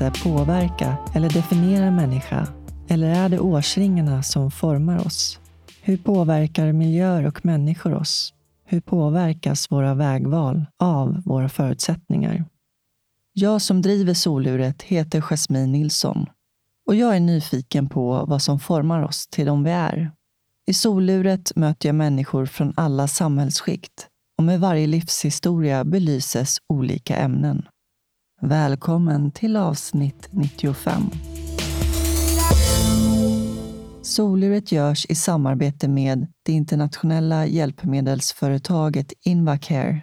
händelse påverka eller definiera en människa? Eller är det årsringarna som formar oss? Hur påverkar miljöer och människor oss? Hur påverkas våra vägval av våra förutsättningar? Jag som driver soluret heter Jasmine Nilsson och jag är nyfiken på vad som formar oss till de vi är. I soluret möter jag människor från alla samhällsskikt och med varje livshistoria belyses olika ämnen. Välkommen till avsnitt 95. Soluret görs i samarbete med det internationella hjälpmedelsföretaget Invacare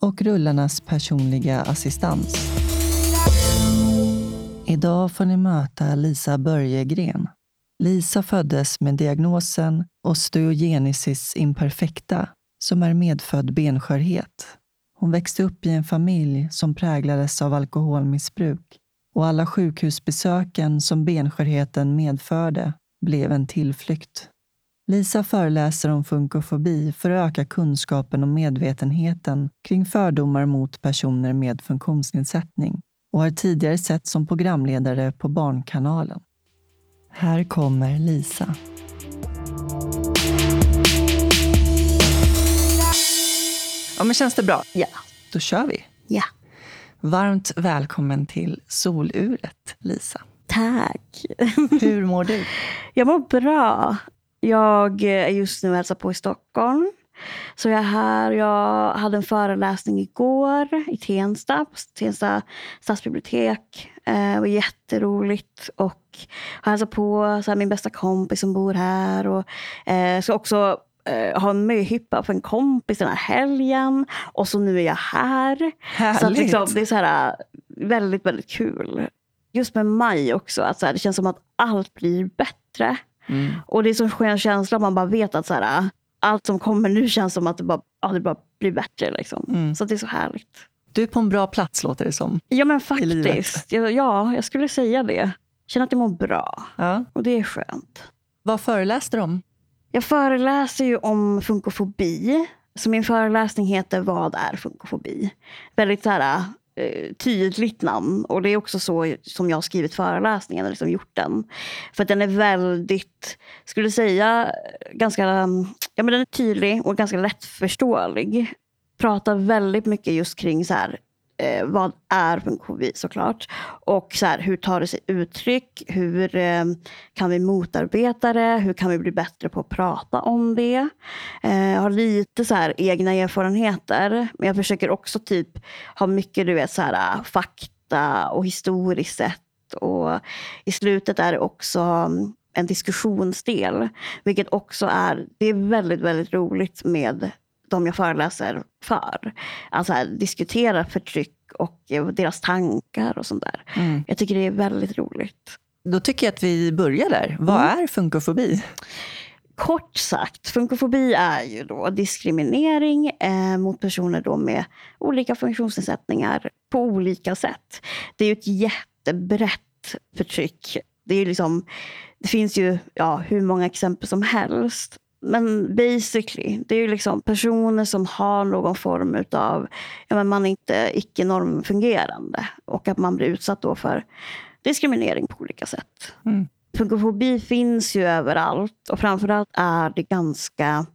och rullarnas personliga assistans. Idag får ni möta Lisa Börjegren. Lisa föddes med diagnosen osteogenesis imperfecta som är medfödd benskörhet. Hon växte upp i en familj som präglades av alkoholmissbruk och alla sjukhusbesöken som benskörheten medförde blev en tillflykt. Lisa föreläser om funkofobi för att öka kunskapen och medvetenheten kring fördomar mot personer med funktionsnedsättning och har tidigare sett som programledare på Barnkanalen. Här kommer Lisa. Ja, men känns det bra? Ja. Då kör vi. Ja. Varmt välkommen till Soluret, Lisa. Tack. Hur mår du? Jag mår bra. Jag är just nu och hälsar på i Stockholm. Så jag är här. Jag hade en föreläsning igår i Tensta, på Tensta stadsbibliotek. Eh, det var jätteroligt. Och jag hälsar på så här, min bästa kompis som bor här. Och eh, ska också eh, ha en möhippa för en kompis den här helgen. Och så nu är jag här. Härligt. Så liksom, det är så här, eh, väldigt, väldigt kul. Just med maj också, att så här, det känns som att allt blir bättre. Mm. Och det är så skön känsla, man bara vet att så här, allt som kommer nu känns som att det bara, ja, det bara blir bättre. Liksom. Mm. Så det är så härligt. Du är på en bra plats låter det som. Ja men faktiskt. Ja, ja, jag skulle säga det. Känner att jag mår bra. Ja. Och det är skönt. Vad föreläste du om? Jag föreläser ju om funkofobi. Så min föreläsning heter Vad är funkofobi? Väldigt så här, eh, tydligt namn. Och det är också så som jag har skrivit föreläsningen, eller liksom gjort den. För att den är väldigt, skulle säga, ganska ja, men den är tydlig och ganska lättförståelig. Pratar väldigt mycket just kring så här, eh, vad är funkofobi såklart. Och så här, hur tar det sig uttryck? Hur eh, kan vi motarbeta det? Hur kan vi bli bättre på att prata om det? Eh, jag har lite så här egna erfarenheter. Men jag försöker också typ ha mycket du vet, så här, eh, fakta och historiskt sett. Och i slutet är det också mm, en diskussionsdel. Vilket också är, det är väldigt, väldigt roligt med de jag föreläser för. Alltså här, diskutera förtryck och eh, deras tankar och sånt där. Mm. Jag tycker det är väldigt roligt. Då tycker jag att vi börjar där. Vad Mm. är funkofobi? Kort sagt, funkofobi är ju då diskriminering eh, mot personer då med olika funktionsnedsättningar på olika sätt. Det är ju ett jättebrett förtryck. Det, är liksom, det finns ju ja, hur många exempel som helst. Men basically, det är ju liksom personer som har någon form utav, ja men man är inte icke-normfungerande. Och att man blir utsatt då för diskriminering på olika sätt. Mm. Funkofobi finns ju överallt och framförallt är det ganska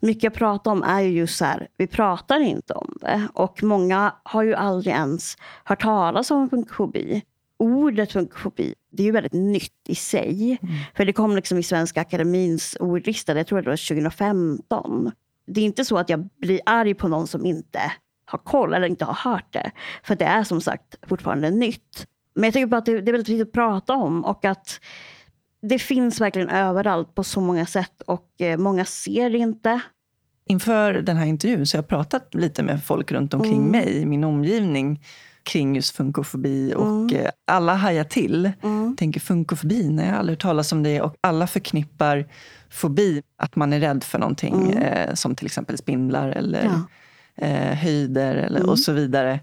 mycket jag pratar om är ju just så här, vi pratar inte om det. Och många har ju aldrig ens hört talas om funkofobi. Ordet funkofobi, det är ju väldigt nytt i sig. För det kom liksom i Svenska Akademins ordlista, jag tror det var 2015. Det är inte så att jag blir arg på någon som inte har koll eller inte har hört det. För det är som sagt fortfarande nytt. Men jag tycker bara att det, det är väldigt viktigt att prata om och att det finns verkligen överallt på så många sätt och eh, många ser det inte. Inför den här intervjun så har jag pratat lite med folk runt omkring Mm. mig i min omgivning kring just funkofobi och Mm. eh, alla hajar till. Mm. Tänker funkofobi, nej jag har aldrig hört talas om det och alla förknippar fobi, att man är rädd för någonting Mm. eh, som till exempel spindlar eller Ja. eh, höjder eller, Mm. och så vidare.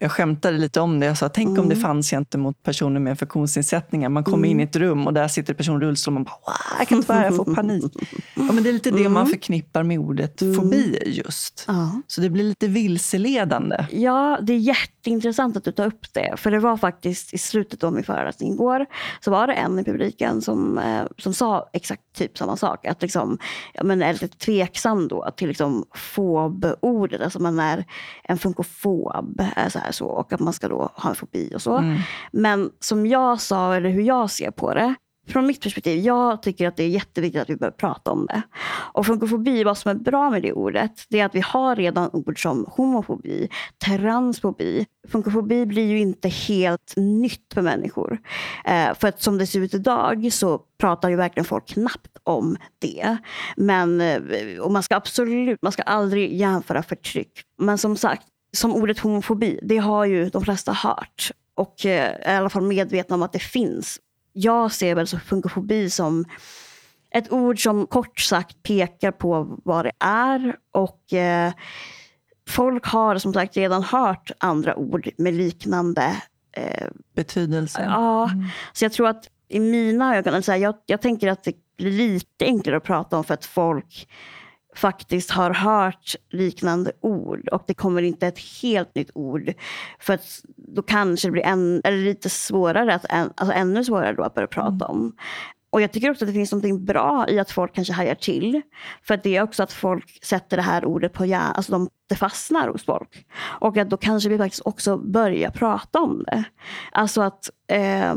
Jag skämtade lite om det. Jag sa, tänk mm. om det mm. fanns gentemot personer med funktionsnedsättningar. Man kommer mm. in i ett rum och där sitter en person i rullstol och man bara, jag kan inte vara här, jag får panik. ja, men det är lite det mm. man förknippar med ordet mm. fobi just. Ja. Så det blir lite vilseledande. Ja, det är jätteintressant att du tar upp det. För det var faktiskt i slutet av min föreläsning igår, så var det en i publiken som, eh, som sa exakt typ samma sak. Att liksom, ja, men är lite tveksam då till liksom fob-ordet. Alltså man är en funkofob. Eh, så här, så, och att man ska då ha en fobi och så. Mm. Men som jag sa, eller hur jag ser på det, från mitt perspektiv, jag tycker att det är jätteviktigt att vi börjar prata om det. Och funkofobi, vad som är bra med det ordet, det är att vi har redan ord som homofobi, transfobi. Funkofobi blir ju inte helt nytt för människor. Eh, för att som det ser ut idag så pratar ju verkligen folk knappt om det. Men, eh, och man ska absolut, man ska aldrig jämföra förtryck. Men som sagt, som ordet homofobi, det har ju de flesta hört. Och eh, är i alla fall medvetna om att det finns. Jag ser väl funkofobi som ett ord som kort sagt pekar på vad det är. Och eh, folk har som sagt redan hört andra ord med liknande eh, betydelse. Ja, mm. så jag tror att i mina ögon, så här, jag, jag tänker att det blir lite enklare att prata om för att folk faktiskt har hört liknande ord och det kommer inte ett helt nytt ord. För att då kanske det blir en, eller lite svårare, att, alltså ännu svårare då att börja prata mm. om. Och jag tycker också att det finns något bra i att folk kanske hajar till. För att det är också att folk sätter det här ordet på hjärnan, alltså de, det fastnar hos folk. Och att då kanske vi faktiskt också börjar prata om det. Alltså att, eh,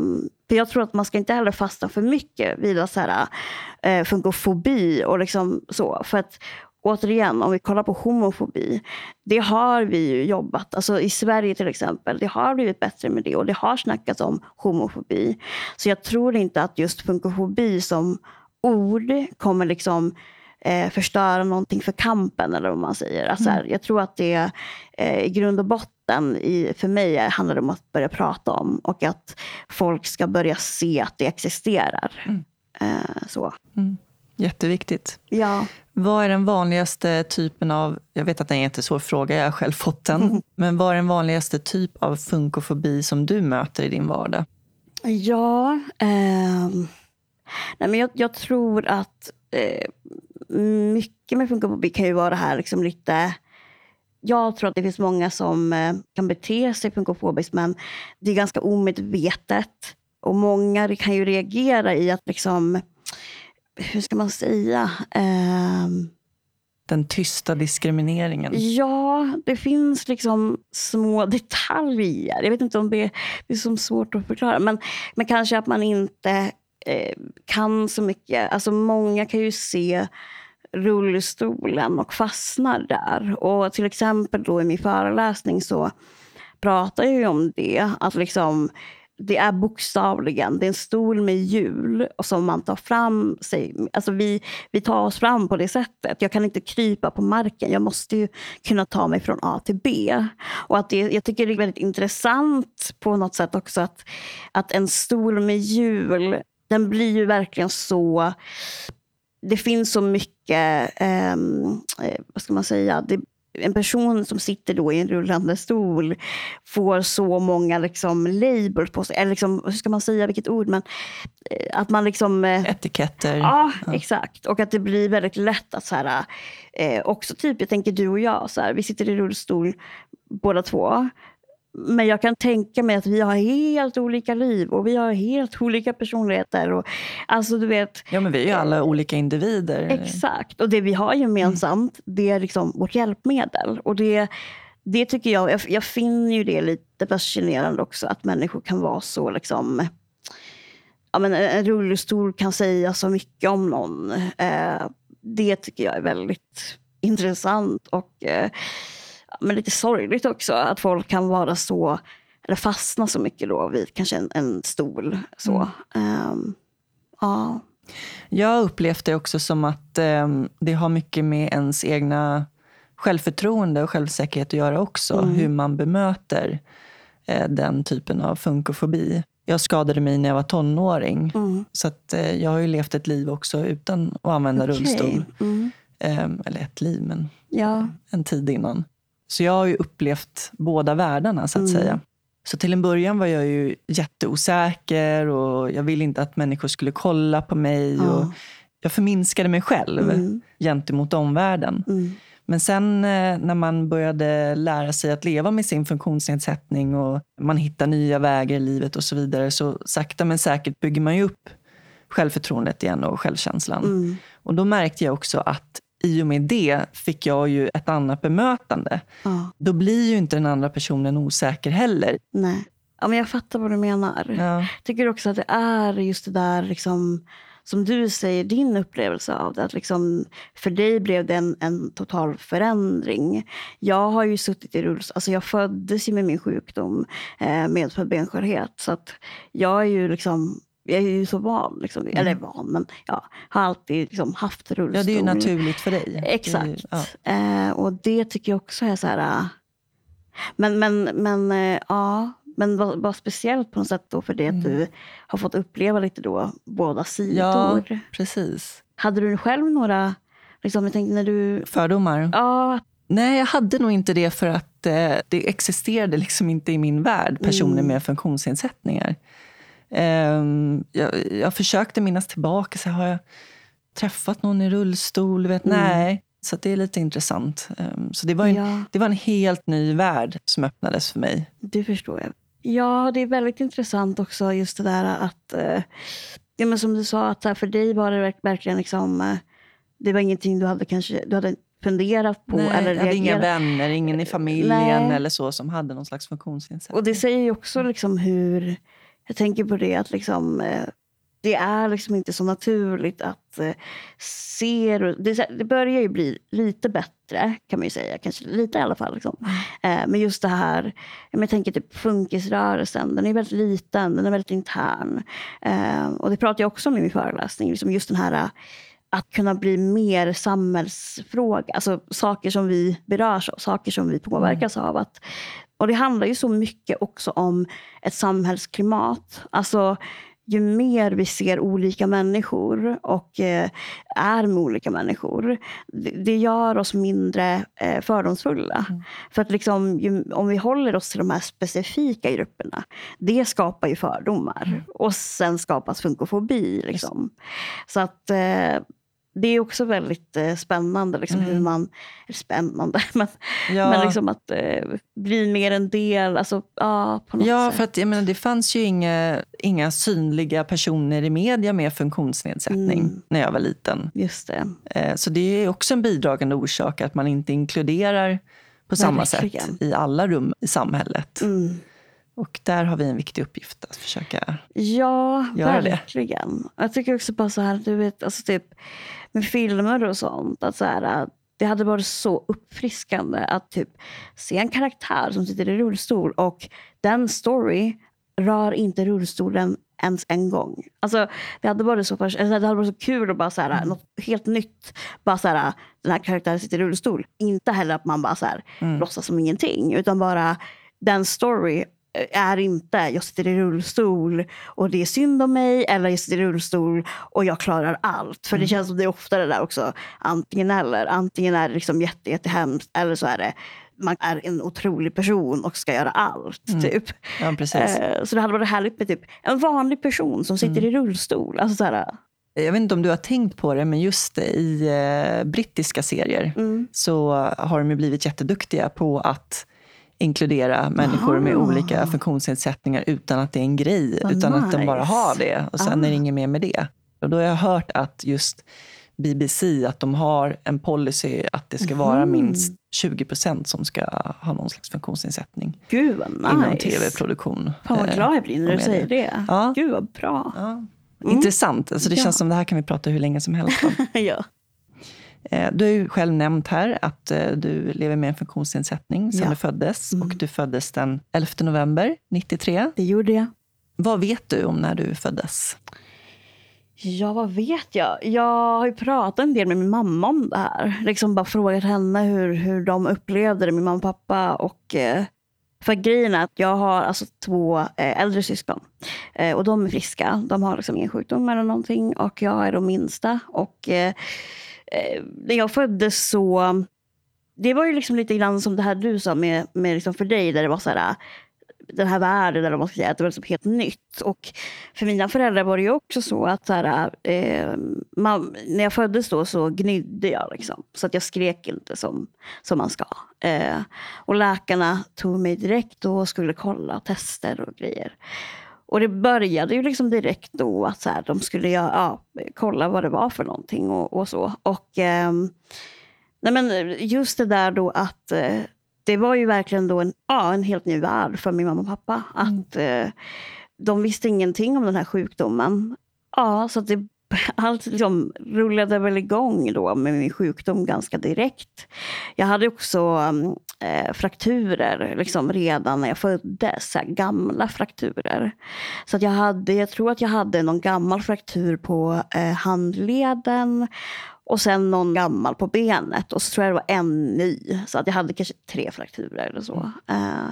för jag tror att man ska inte heller fastna för mycket vid så här, eh, funkofobi och liksom så. För att återigen, om vi kollar på homofobi. Det har vi ju jobbat, alltså i Sverige till exempel, det har blivit bättre med det och det har snackats om homofobi. Så jag tror inte att just funkofobi som ord kommer liksom eh, förstöra någonting för kampen eller vad man säger. Alltså, mm. Jag tror att det eh, i grund och botten i, för mig handlar det om att börja prata om och att folk ska börja se att det existerar. Mm. Eh, så. Mm. Jätteviktigt. Ja. Vad är den vanligaste typen av, jag vet att det är en jättesvår fråga, jag har själv fått den. Men vad är den vanligaste typ av funkofobi som du möter i din vardag? Ja, eh, nej men jag, jag tror att eh, mycket med funkofobi kan ju vara det här liksom lite jag tror att det finns många som eh, kan bete sig funkofobiskt men det är ganska omedvetet. Och många kan ju reagera i att liksom hur ska man säga? Um, den tysta diskrimineringen? Ja, det finns liksom små detaljer. Jag vet inte om det, det är så svårt att förklara. Men, men kanske att man inte eh, kan så mycket. Alltså många kan ju se rullstolen och fastnar där. Och till exempel då i min föreläsning så pratar jag ju om det. Att liksom det är bokstavligen, det är en stol med hjul som man tar fram sig. Alltså vi, vi tar oss fram på det sättet. Jag kan inte krypa på marken. Jag måste ju kunna ta mig från A till B. Och att det, jag tycker det är väldigt intressant på något sätt också att, att en stol med hjul, den blir ju verkligen så det finns så mycket, ehm, eh, vad ska man säga, det, en person som sitter då i en rullande stol får så många liksom labels på sig. Eller liksom, hur ska man säga, vilket ord? Men, eh, att man liksom... Eh, Etiketter. Ja, ja, exakt. Och att det blir väldigt lätt att så här, eh, också typ, jag tänker du och jag, så här, vi sitter i rullstol båda två. Men jag kan tänka mig att vi har helt olika liv och vi har helt olika personligheter. Och, alltså, du vet, ja, men vi är ju alla olika individer. Exakt. Och det vi har gemensamt, mm. det är liksom vårt hjälpmedel. Och det, det tycker jag, jag, jag finner ju det lite fascinerande också, att människor kan vara så liksom ja, men en rullstol kan säga så mycket om någon. Eh, det tycker jag är väldigt intressant. och eh, men lite sorgligt också att folk kan vara så, eller fastna så mycket då vid kanske en, en stol. Så. Mm. Um, ja. Jag upplevt det också som att um, det har mycket med ens egna självförtroende och självsäkerhet att göra också. Mm. Hur man bemöter uh, den typen av funkofobi. Jag skadade mig när jag var tonåring. Mm. Så att, uh, jag har ju levt ett liv också utan att använda okay. rullstol. Um, eller ett liv, men ja. en tid innan. Så jag har ju upplevt båda världarna så att Mm. säga. Så till en början var jag ju jätteosäker och jag ville inte att människor skulle kolla på mig. Och Ja. jag förminskade mig själv Mm. gentemot omvärlden. Mm. Men sen eh, när man började lära sig att leva med sin funktionsnedsättning och man hittar nya vägar i livet och så vidare så sakta men säkert bygger man ju upp självförtroendet igen och självkänslan. Mm. Och då märkte jag också att i och med det fick jag ju ett annat bemötande. Ja. Då blir ju inte den andra personen osäker heller. Nej. Ja, men jag fattar vad du menar. Ja, Jag tycker också att det är just det där liksom, som du säger, din upplevelse av det. Att liksom, för dig blev det en, en total förändring. Jag har ju suttit i rullstol. Alltså jag föddes ju med min sjukdom, eh, medfödd benskörhet. Så att jag är ju liksom jag är ju så van, liksom, eller van, men ja, har alltid liksom haft rullstol. Mm. ja det är ju naturligt för dig. Det är ju- Exakt. ja. Eh, och det tycker jag också är så här... äh, Men, men, men eh, ja, men vad, vad speciellt på något sätt då för det att du har fått uppleva lite då båda sidor. ja, precis. Hade du själv några, liksom, jag tänkte när du, Fördomar? ja, Nej, jag hade nog inte det för att eh, det existerade liksom inte i min värld, personer Mm. med funktionsnedsättningar. Ehm, jag, jag försökte minnas tillbaka, så har jag träffat någon i rullstol? Vet, Mm. Nej, så det är lite intressant. Ehm, så det var, en, ja, det var en helt ny värld som öppnades för mig. det förstår jag. Ja, det är väldigt intressant också just det där att, eh, ja, men som du sa, att här, för dig var det verk- verkligen liksom, eh, det var ingenting du hade kanske, du hade funderat på Nej, eller jag hade inga reagerat vänner, ingen i familjen Nej. eller så som hade någon slags funktionsnedsättning. Och det säger ju också liksom hur, jag tänker på det att liksom, eh, det är liksom inte så naturligt att eh, se, det, börjar ju bli lite bättre kan man ju säga, kanske lite i alla fall. Liksom. Eh, men just det här, jag tänker typ funkisrörelsen, den är väldigt liten, den är väldigt intern. Och det pratar jag också om i min föreläsning, liksom just den här att kunna bli mer samhällsfråga, alltså saker som vi berörs av, saker som vi påverkas av. Att, och det handlar ju så mycket också om ett samhällsklimat. Alltså ju mer vi ser olika människor och eh, är med olika människor, det, det gör oss mindre eh, fördomsfulla. För att liksom, ju, om vi håller oss till de här specifika grupperna, det skapar ju fördomar. Och sen skapas funkofobi. Liksom. Så att eh, det är också väldigt eh, spännande liksom, hur man... Spännande, men, Ja. men liksom att eh, bli mer en del. Alltså, ja, på något Ja, sätt. för att, jag menar, det fanns ju inga, inga synliga personer i media med funktionsnedsättning Mm. när jag var liten. Just det. Eh, Så det är också en bidragande orsak att man inte inkluderar på samma Verkligen. sätt i alla rum i samhället. Mm. Och där har vi en viktig uppgift att försöka. Ja, Göra det. verkligen. Jag tycker också bara så här, du vet, alltså typ med filmer och sånt. Att så här, det hade varit så uppfriskande att typ se en karaktär som sitter i rullstol och den story rör inte rullstolen ens en gång. Alltså, det, hade varit så, eller det hade varit så kul att bara så här, något helt nytt. Bara så här, den här karaktären sitter i rullstol. Inte heller att man bara så här, låtsas som ingenting. Utan bara den story är inte jag sitter i rullstol och det är synd om mig eller jag sitter i rullstol och jag klarar allt. För det känns som det är ofta det där också. Antingen eller. Antingen är det liksom jätte, jättehemskt eller så är det man är en otrolig person och ska göra allt. Typ. Ja, precis. Eh, Så det hade varit härligt med typ en vanlig person som sitter i rullstol. Alltså så här, Jag vet inte om du har tänkt på det, men just i eh, brittiska serier mm. så har de ju blivit jätteduktiga på att inkludera människor med Aha. olika funktionsnedsättningar utan att det är en grej. Vad utan att de bara nice. har det och sen Ah. är det inget mer med det. Och då har jag hört att just BBC, att de har en policy att det ska vara Mhm. minst 20 procent som ska ha någon slags funktionsnedsättning Gud vad nice. inom tv-produktion. Fan vad Eh, glad jag blir när du säger det. Ja. Gud vad bra. Ja. Intressant. Alltså det Ja. känns som det här kan vi prata hur länge som helst om. ja. Eh, Du har ju själv nämnt här att eh, du lever med en funktionsnedsättning sedan Ja. du föddes. Mm. Och du föddes den 11 november 93. Det gjorde jag. Vad vet du om när du föddes? Ja, vad vet jag? Jag har ju pratat en del med min mamma om det här. Liksom bara frågat henne hur, hur de upplevde det, min mamma och pappa. Och, eh, för grejen är att jag har alltså två äldre syskon. Och de är friska. De har liksom ingen sjukdom eller någonting. Och jag är de minsta. Och eh, när jag föddes så... det var ju liksom lite grann som det här du sa med, med liksom för dig, där det var så här, den här världen, eller man ska säga, att det var liksom helt nytt. Och för mina föräldrar var det ju också så att så här, eh, man, när jag föddes då så gnydde jag. Liksom, så att jag skrek inte som, som man ska. Eh, och läkarna tog mig direkt och skulle kolla tester och grejer. Och det började ju liksom direkt då att så här, de skulle ja, kolla vad det var för någonting och, och så. Och eh, nej men just det där då att eh, det var ju verkligen då en, ja, en helt ny värld för min mamma och pappa. Mm. Att eh, de visste ingenting om den här sjukdomen. Ja, så det, allt liksom rullade väl igång då med min sjukdom ganska direkt. Jag hade också eh, frakturer liksom redan när jag föddes, gamla frakturer. Så att jag, hade, jag tror att jag hade någon gammal fraktur på eh, handleden och sen någon gammal på benet och så tror jag det var en ny. Så att jag hade kanske tre frakturer eller så. Mm. Uh,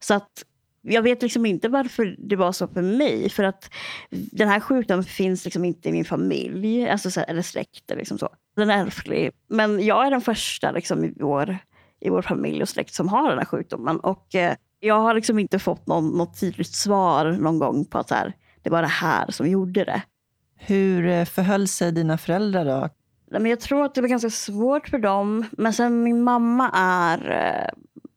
så att jag vet liksom inte varför det var så för mig. För att den här sjukdomen finns liksom inte i min familj, alltså så, eller släkt. Liksom så. Den är ärftlig. Men jag är den första liksom, i, vår, i vår familj och släkt som har den här sjukdomen. Och uh, jag har liksom inte fått någon, något tydligt svar någon gång på att här, det var det här som gjorde det. Hur eh, förhöll sig dina föräldrar då men jag tror att det var ganska svårt för dem. Men sen min mamma är,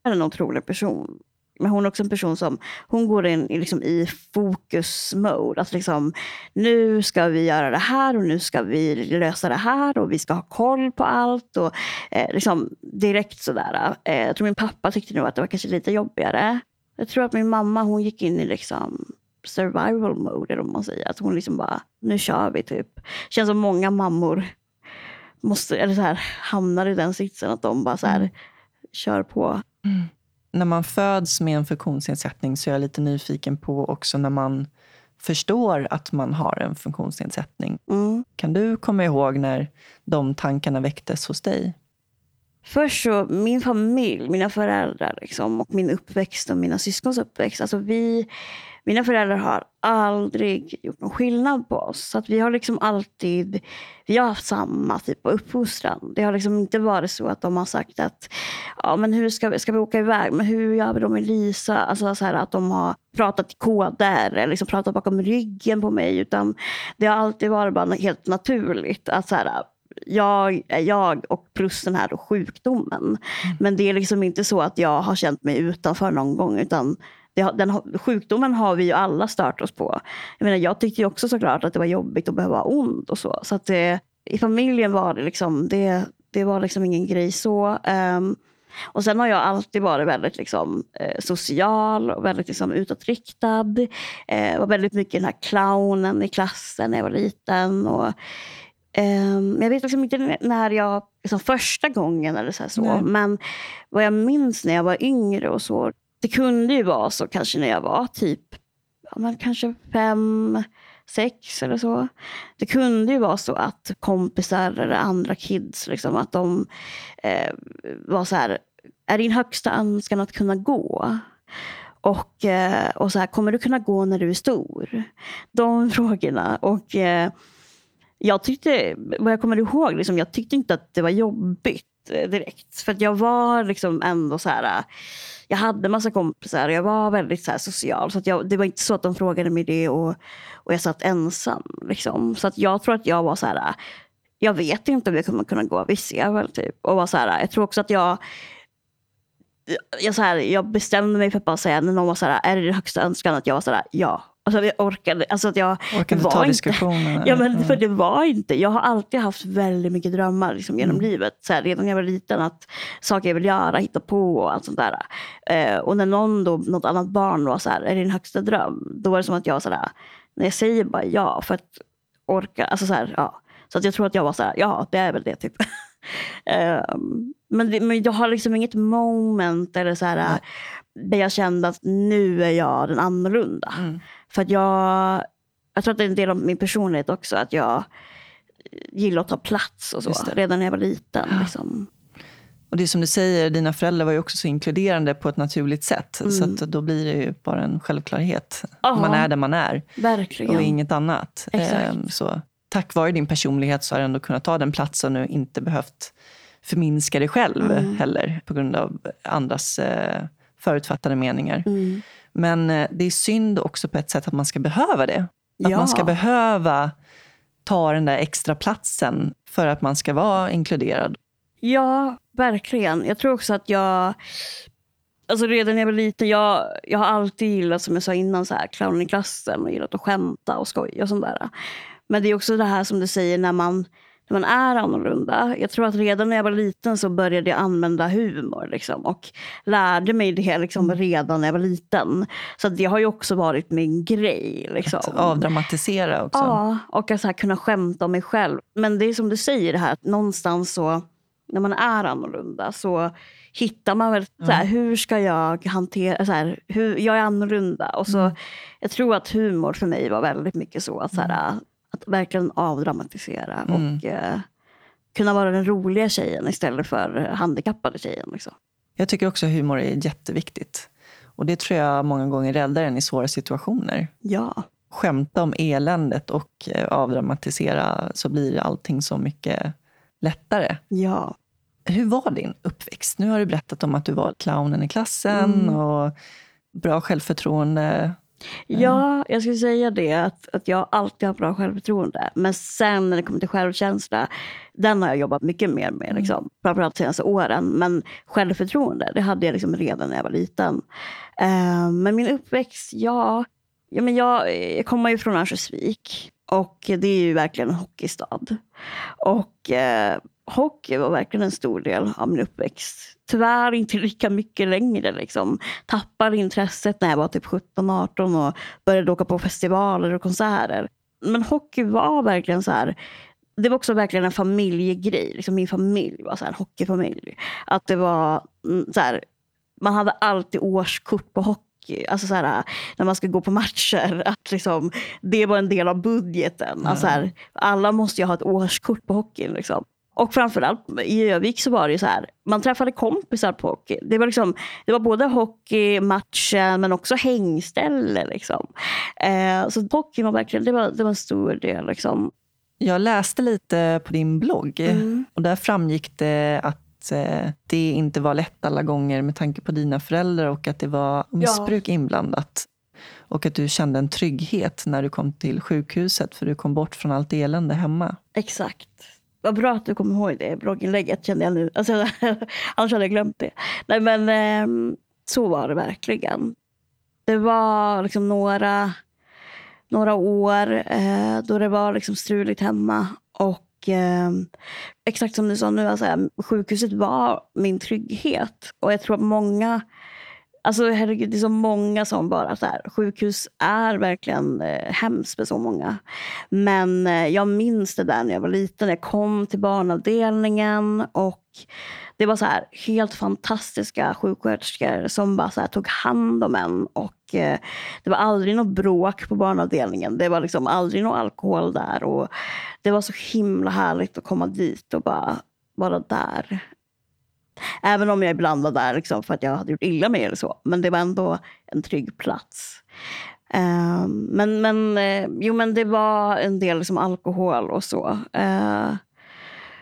är en otrolig person. Men hon är också en person som hon går in i, liksom, i fokus-mode. Att liksom, nu ska vi göra det här och nu ska vi lösa det här och vi ska ha koll på allt. Och, eh, liksom, direkt sådär. Eh, jag tror min pappa tyckte nog att det var kanske lite jobbigare. Jag tror att min mamma hon gick in i liksom, survival mode, om man säger. Att hon liksom bara, nu kör vi typ. Känns som många mammor måste, eller så här, hamnar i den sitsen att de bara så här, mm. kör på. Mm. När man föds med en funktionsnedsättning så är jag lite nyfiken på också när man förstår att man har en funktionsnedsättning. Mm. Kan du komma ihåg när de tankarna väcktes hos dig? Först så, min familj, mina föräldrar liksom, och min uppväxt och mina syskons uppväxt. Alltså vi, mina föräldrar har aldrig gjort någon skillnad på oss. Så att vi har liksom alltid vi har haft samma typ av uppfostran. Det har liksom inte varit så att de har sagt att ja, men hur ska, vi, ska vi åka iväg, men hur gör vi då med Lisa? Alltså så här, att de har pratat i koder eller liksom pratat bakom ryggen på mig. Utan det har alltid varit bara helt naturligt. att så här, jag är jag och plus den här sjukdomen. Mm. Men det är liksom inte så att jag har känt mig utanför någon gång. utan det, den, sjukdomen har vi ju alla stört oss på. Jag, menar, jag tyckte ju också såklart att det var jobbigt att behöva ha ont och så. Så att det, i familjen var det liksom, det, det var liksom ingen grej så. Um, och sen har jag alltid varit väldigt liksom, eh, social och väldigt liksom, utåtriktad. Eh, var väldigt mycket den här clownen i klassen när jag var liten. Och, eh, jag vet liksom inte när jag, liksom, första gången eller så, så men vad jag minns när jag var yngre och så, det kunde ju vara så kanske när jag var typ ja, men kanske fem, sex eller så. Det kunde ju vara så att kompisar eller andra kids, liksom, att de eh, var så här, är din högsta önskan att kunna gå? Och, eh, och så här, kommer du kunna gå när du är stor? De frågorna. Och eh, jag tyckte, vad jag kommer ihåg, liksom, jag tyckte inte att det var jobbigt Eh, direkt. För jag var liksom ändå så här eh, jag hade massa kompisar och jag var väldigt så social. Så att jag, det var inte så att de frågade mig det och, och jag satt ensam. Liksom. Så att jag tror att jag var så här, eh, jag vet inte om jag kommer kunna gå, Vi jag väl. Typ. Och var så här, jag tror också att jag jag, så här, jag bestämde mig för att bara säga, när någon var så här, är det din högsta önskan? Att jag var så här, ja. Alltså jag orkade, alltså att jag orkade var ta diskussionen. Ja, men för det var inte. Jag har alltid haft väldigt mycket drömmar liksom, genom mm. livet. Så här, redan när jag var liten, att saker jag vill göra, hitta på och allt sånt där. Eh, och när någon då, något annat barn var så här, är det din högsta dröm? Då var det som att jag så här, när jag säger bara ja, för att orka, alltså så här, ja. Så att jag tror att jag var så här, ja, det är väl det typ. eh, men, det, men jag har liksom inget moment eller så här, där jag kände att nu är jag den annorlunda. Mm. För att jag, jag tror att det är en del av min personlighet också, att jag gillar att ta plats och så, redan när jag var liten. Ja. Liksom. Och det är som du säger, dina föräldrar var ju också så inkluderande på ett naturligt sätt. Mm. Så då blir det ju bara en självklarhet. Aha. Man är där man är. Verkligen. Och inget annat. Ehm, så, tack vare din personlighet så har du ändå kunnat ta den platsen och inte behövt förminska dig själv Mm. heller på grund av andras eh, förutfattade meningar. Mm. Men eh, det är synd också på ett sätt att man ska behöva det. Att Ja. man ska behöva ta den där extra platsen för att man ska vara inkluderad. Ja, verkligen. Jag tror också att jag... Alltså redan när jag var liten, jag, jag har alltid gillat, som jag sa innan, så här, clownen i klassen och gillat att skämta och skoja och sånt där. Men det är också det här som du säger, när man, man är annorlunda. Jag tror att redan när jag var liten så började jag använda humor. Liksom, och lärde mig det liksom, redan när jag var liten. Så det har ju också varit min grej. Liksom. Att avdramatisera också. Ja, och att så här kunna skämta om mig själv. Men det är som du säger, det här att någonstans så, när man är annorlunda så hittar man väl, så här, hur ska jag hantera, så här, hur, jag är annorlunda. Och så, Jag tror att humor för mig var väldigt mycket så, att, så här, att verkligen avdramatisera och eh, kunna vara den roliga tjejen istället för handikappade tjejen. Liksom. Jag tycker också att humor är jätteviktigt. Och det tror jag många gånger räddar en i svåra situationer. Ja, Skämta om eländet och eh, avdramatisera så blir allting så mycket lättare. ja. Hur var din uppväxt? Nu har du berättat om att du var clownen i klassen Mm. och bra självförtroende. Ja, jag skulle säga det att, att jag alltid har bra självförtroende. Men sen när det kommer till självkänsla, den har jag jobbat mycket mer med. Liksom, framförallt de senaste åren. Men självförtroende, det hade jag liksom redan när jag var liten. Eh, men min uppväxt, ja. ja men jag, jag kommer ju från Örnsköldsvik. Och det är ju verkligen en hockeystad. Och eh, hockey var verkligen en stor del av min uppväxt. Tyvärr inte lika mycket längre. Liksom. Tappade intresset när jag var typ 17-18 och började åka på festivaler och konserter. Men hockey var verkligen så här. Det var också verkligen en familjegrej. Liksom min familj var så här, hockeyfamilj. Att det var mm, så här, man hade alltid årskort på hockey. Alltså så här, när man ska gå på matcher. Att liksom, det var en del av budgeten. Alltså så här, alla måste ju ha ett årskort på hockeyn. Liksom. Och framförallt i Övik så var det ju så här, man träffade kompisar på hockey. Det var, liksom, det var både hockey, matchen men också hängställe. Liksom. Eh, så hockey var verkligen det var, det var en stor del. Liksom. Jag läste lite på din blogg Mm. och där framgick det att eh, det inte var lätt alla gånger med tanke på dina föräldrar och att det var missbruk inblandat. Och att du kände en trygghet när du kom till sjukhuset för du kom bort från allt elände hemma. Exakt. Vad bra att du kommer ihåg det blogginlägget kände jag nu. Alltså, annars hade jag glömt det. Nej men ehm, så var det verkligen. Det var liksom några, några år eh, då det var liksom struligt hemma. Och ehm, exakt som du sa nu, alltså, sjukhuset var min trygghet. Och jag tror att många Alltså herregud, det är så många som bara så här, sjukhus är verkligen eh, hemskt för så många. Men eh, jag minns det där när jag var liten. Jag kom till barnavdelningen och det var så här helt fantastiska sjuksköterskor som bara så här tog hand om en. Och eh, det var aldrig något bråk på barnavdelningen. Det var liksom aldrig någon alkohol där. Och det var så himla härligt att komma dit och bara vara där. Även om jag ibland var där liksom för att jag hade gjort illa mig eller så. Men det var ändå en trygg plats. Uh, men, men, uh, jo, men det var en del liksom alkohol och så. Eh,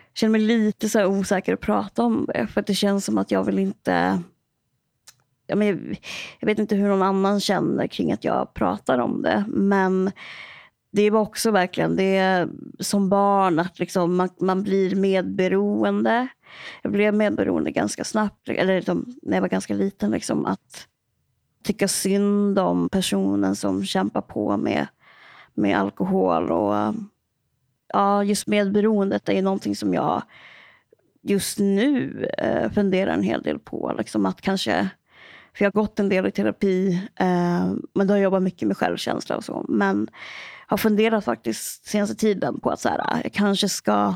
jag känner mig lite så här osäker att prata om det. För att det känns som att jag vill inte... Ja, men jag, jag vet inte hur någon annan känner kring att jag pratar om det. Men det var också verkligen det som barn att liksom man, man blir medberoende. Jag blev medberoende ganska snabbt, eller liksom, när jag var ganska liten. Liksom, att tycka synd om personen som kämpar på med, med alkohol. Och ja, Just medberoendet är ju någonting som jag just nu eh, funderar en hel del på. Liksom att kanske, för jag har gått en del i terapi, eh, men då har jag jobbat mycket med självkänsla och så. Men har funderat faktiskt senaste tiden på att så här, jag kanske ska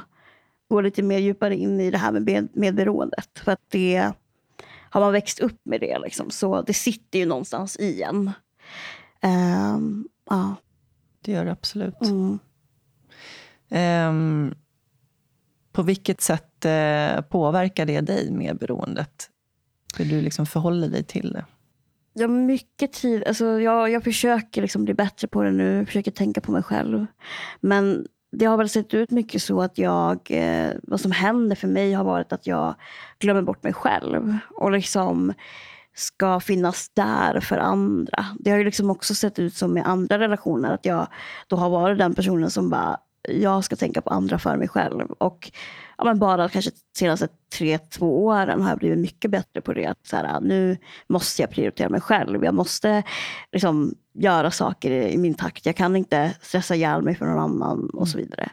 gå lite mer djupare in i det här med med- medberoendet. För att det har man växt upp med det, liksom, så det sitter ju någonstans i en. Ehm, ja. Det gör det absolut. Mm. Ehm, på vilket sätt eh, påverkar det dig med beroendet? Hur du liksom förhåller dig till det? Jag mycket tid. Alltså jag, jag försöker liksom bli bättre på det nu. Jag försöker tänka på mig själv. Men det har väl sett ut mycket så att jag, eh, vad som händer för mig har varit att jag glömmer bort mig själv. Och liksom ska finnas där för andra. Det har ju liksom också sett ut som i andra relationer, att jag då har varit den personen som bara, jag ska tänka på andra för mig själv. Och ja, men bara kanske senaste tre, två åren har jag blivit mycket bättre på det. Att så här, nu måste jag prioritera mig själv. Jag måste liksom göra saker i min takt. Jag kan inte stressa ihjäl mig för någon annan och så vidare.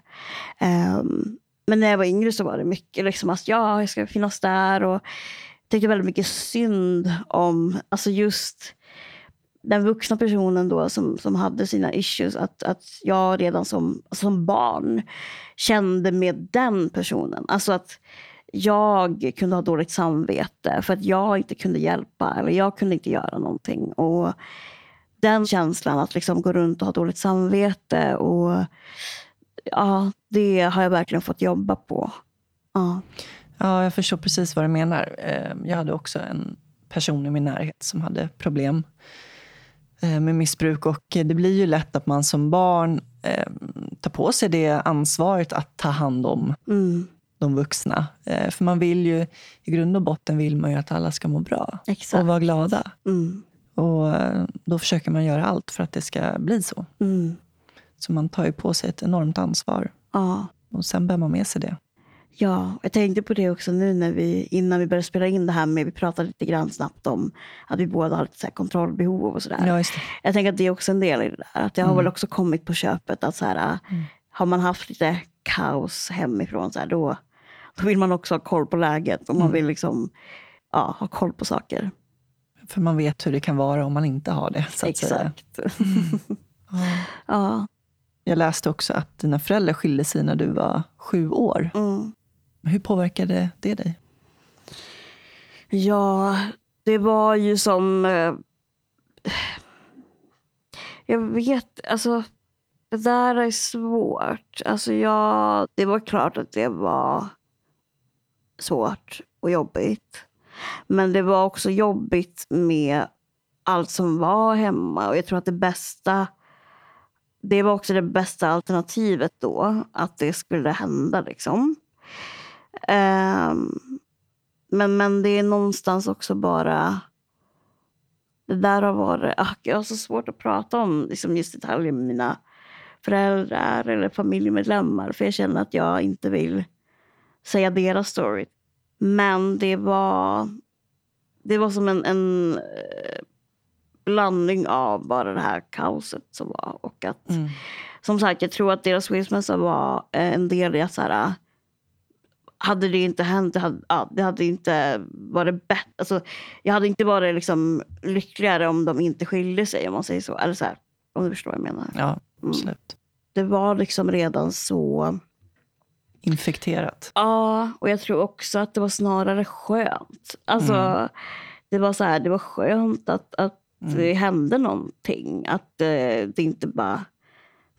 Um, men när jag var yngre så var det mycket liksom att ja, jag ska finnas där. Och jag tyckte väldigt mycket synd om, alltså just den vuxna personen då som, som hade sina issues, att, att jag redan som, som barn kände med den personen. Alltså att jag kunde ha dåligt samvete för att jag inte kunde hjälpa eller jag kunde inte göra någonting. Och den känslan att liksom gå runt och ha dåligt samvete, och ja, det har jag verkligen fått jobba på. Ja. ja, jag förstår precis vad du menar. Eh, jag hade också en person i min närhet som hade problem med missbruk. Och det blir ju lätt att man som barn eh, tar på sig det ansvaret att ta hand om mm. de vuxna. Eh, för man vill ju, i grund och botten vill man ju att alla ska må bra Exakt. och vara glada. Mm. Och eh, då försöker man göra allt för att det ska bli så. Mm. Så man tar ju på sig ett enormt ansvar. Ja. Och sen bär man med sig det. Ja, jag tänkte på det också nu när vi, innan vi började spela in det här med, vi pratade lite grann snabbt om att vi båda har lite så kontrollbehov och sådär. Ja, jag tänker att det är också en del i det där. Att det har mm. väl också kommit på köpet att så här, mm. har man haft lite kaos hemifrån så här, då, då vill man också ha koll på läget och man mm. vill liksom ja, ha koll på saker. För man vet hur det kan vara om man inte har det. Så Exakt. Mm. ja. ja. Jag läste också att dina föräldrar skilde sig när du var sju år. Mm. Hur påverkade det dig? Ja, det var ju som... Eh, jag vet, alltså det där är svårt. Alltså jag, det var klart att det var svårt och jobbigt. Men det var också jobbigt med allt som var hemma. Och jag tror att det bästa det var också det bästa alternativet då, att det skulle hända. liksom. Um, men, men det är någonstans också bara... Det där har varit... Ah, jag har så svårt att prata om liksom just detaljer med mina föräldrar eller familjemedlemmar. För jag känner att jag inte vill säga deras story. Men det var, det var som en, en eh, blandning av bara det här kaoset som var. Och att, mm. Som sagt, jag tror att deras skilsmässa var en del i att så här, hade det inte hänt, det hade, ja, det hade inte varit bättre. Alltså, jag hade inte varit liksom lyckligare om de inte skilde sig, om man säger så. Eller så här, om du förstår vad jag menar. Ja, mm. absolut. Mm. Det var liksom redan så... Infekterat. Ja, och jag tror också att det var snarare skönt. Alltså, mm. Det var så här, det var skönt att, att mm. det hände någonting. Att eh, det inte bara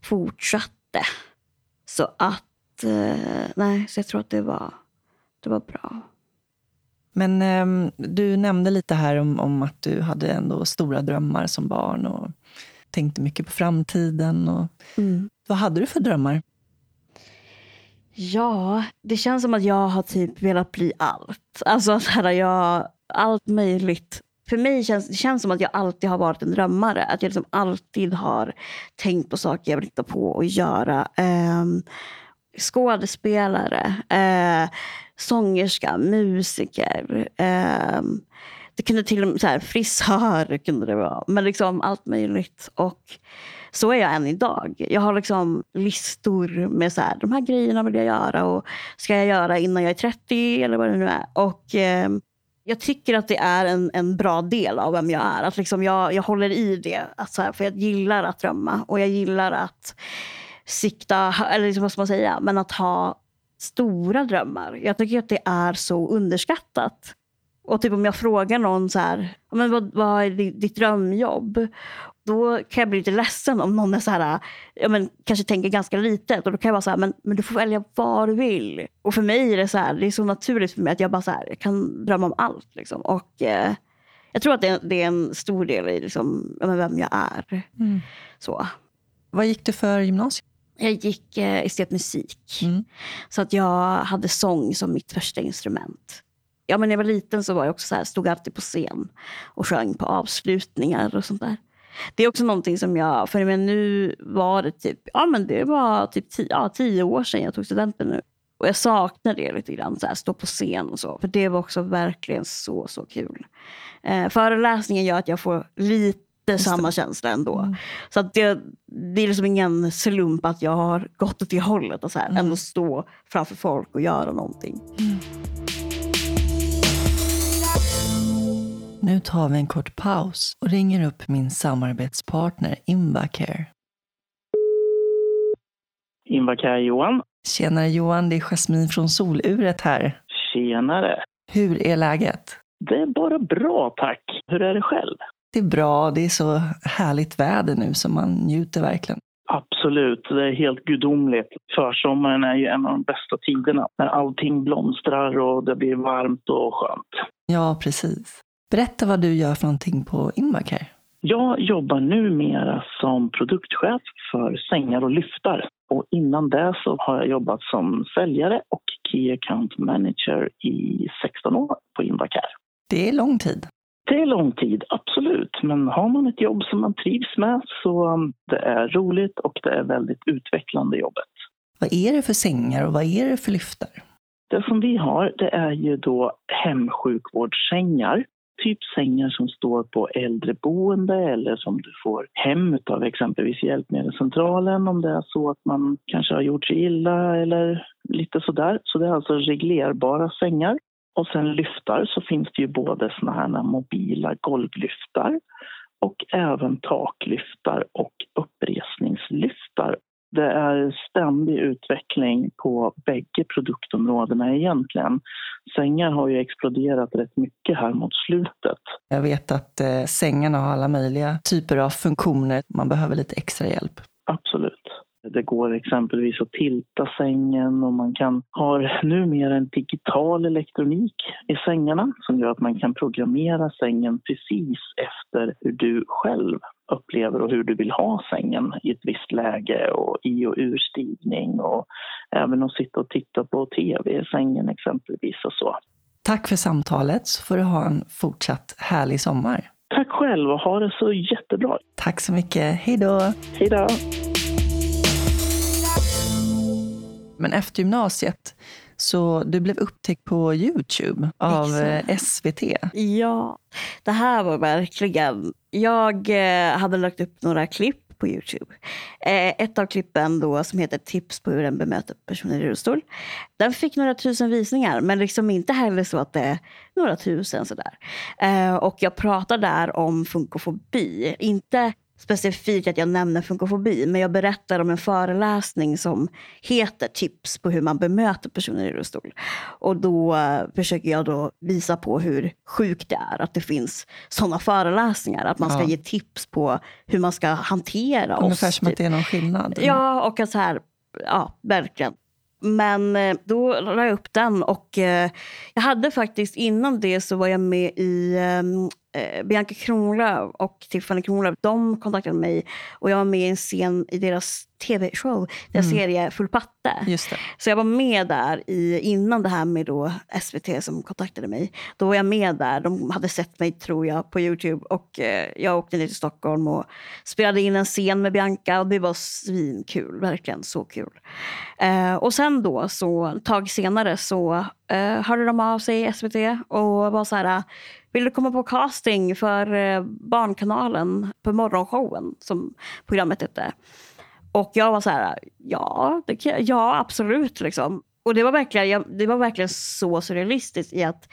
fortsatte. Så att eh, nej, så jag tror att det var, det var bra. Men eh, du nämnde lite här om, om, att du hade ändå stora drömmar som barn och tänkte mycket på framtiden. Och, mm. Vad hade du för drömmar? Ja, det känns som att jag har typ velat bli allt. Alltså att jag, allt möjligt. För mig känns det känns som att jag alltid har varit en drömmare. Att jag liksom alltid har tänkt på saker jag vill hitta på och göra. Um, skådespelare, eh, sångerska, musiker. Eh, det kunde till och med så här, frisör kunde det vara. Men liksom allt möjligt. Och så är jag än idag. Jag har liksom listor med så här, de här grejerna vill jag göra och ska jag göra innan jag är 30 eller vad det nu är. Och eh, jag tycker att det är en, en bra del av vem jag är. Att liksom jag, jag håller i det. Att så här, för jag gillar att drömma och jag gillar att sikta, eller liksom, vad ska man säga, men att ha stora drömmar. Jag tycker att det är så underskattat. Och typ om jag frågar någon så här, men vad, vad är ditt drömjobb? Då kan jag bli lite ledsen om någon är så här, ja, men, kanske tänker ganska litet. Och då kan jag vara så här, men, men du får välja vad du vill. Och för mig är det så här, det är så naturligt för mig att jag bara så här, jag kan drömma om allt. Liksom. Och eh, jag tror att det, det, är en stor del i liksom, vem jag är. Mm. Så. Vad gick du för gymnasiet? Jag gick eh, estetmusik. Mm. Så att jag hade sång som mitt första instrument. Ja, men när jag var liten så var jag också så här, stod alltid på scen och sjöng på avslutningar och sånt där. Det är också någonting som jag, för men nu var det typ, ja men det var typ tio, ja, tio år sedan jag tog studenten nu. Och jag saknar det lite grann, så här, stå på scen och så. För det var också verkligen så, så kul. Eh, föreläsningen gör att jag får lite samma känsla ändå. Mm. Så att det, det är liksom ingen slump att jag har gått åt det hållet. Och så här, Mm. Ändå stå framför folk och göra någonting. Nu tar vi en kort paus och ringer upp min samarbetspartner Invacare. Invacare Johan. Tjenare Johan, det är Jasmin från Soluret här. Tjenare. Hur är läget? Det är bara bra tack. Hur är det själv? Det är bra, det är så härligt väder nu så man njuter verkligen. Absolut, det är helt gudomligt. Försommaren är ju en av de bästa tiderna när allting blomstrar och det blir varmt och skönt. Ja, precis. Berätta vad du gör för någonting på Invacare. Jag jobbar numera som produktchef för sängar och lyftar. Och innan det så har jag jobbat som säljare och Key Account Manager i 16 år på Invacare. Det är lång tid. Det är lång tid, absolut. Men har man ett jobb som man trivs med så um, det är roligt och det är väldigt utvecklande jobbet. Vad är det för sängar och vad är det för lyftar? Det som vi har det är ju då hemsjukvårdssängar. Typ sängar som står på äldreboende eller som du får hem av exempelvis Hjälpmedelscentralen om det är så att man kanske har gjort sig illa eller lite sådär. Så det är alltså reglerbara sängar. Och sen lyftar så finns det ju både såna här mobila golvlyftar och även taklyftar och uppresningslyftar. Det är ständig utveckling på bägge produktområdena egentligen. Sängar har ju exploderat rätt mycket här mot slutet. Jag vet att eh, sängarna har alla möjliga typer av funktioner. Man behöver lite extra hjälp. Absolut. Det går exempelvis att tilta sängen och man kan ha numera en digital elektronik i sängarna som gör att man kan programmera sängen precis efter hur du själv upplever och hur du vill ha sängen i ett visst läge och i och urstigning och även att sitta och titta på tv i sängen exempelvis och så. Tack för samtalet så får du ha en fortsatt härlig sommar. Tack själv och ha det så jättebra. Tack så mycket. Hej då! Hej då! Men efter gymnasiet, så du blev upptäckt på Youtube av Exakt. eh, SVT. Ja, det här var verkligen... Jag eh, hade lagt upp några klipp på Youtube. Eh, ett av klippen då som heter Tips på hur en bemöter personer i rullstol. Den fick några tusen visningar, men liksom inte heller så att det är några tusen sådär. Och jag pratar där om funkofobi. Inte specifikt att jag nämner funkofobi, men jag berättar om en föreläsning som heter Tips på hur man bemöter personer i rullstol. Och då eh, försöker jag då visa på hur sjukt det är att det finns sådana föreläsningar. Att man ska Ja. ge tips på hur man ska hantera Ungefär oss. som att typ. det är någon skillnad. Ja, och att så här, ja, verkligen. Men eh, då la jag upp den och eh, jag hade faktiskt innan det så var jag med i ehm, eh, Bianca Kronlöf och Tiffany Kronlöf. De kontaktade mig och jag var med i en scen i deras tv-show, deras Mm. serie Full patte. Så jag var med där i, innan det här med då SVT som kontaktade mig. Då var jag med där. De hade sett mig tror jag på Youtube och eh, jag åkte ner till Stockholm och spelade in en scen med Bianca och det var svinkul. Verkligen så kul. Eh, och sen då, så ett tag senare så eh, hörde de av sig i SVT och var så här vill du komma på casting för eh, Barnkanalen på morgonshowen som programmet hette? Och jag var så här, ja, det kan, ja absolut. Liksom. Och det var, verkligen, jag, det var verkligen så surrealistiskt i att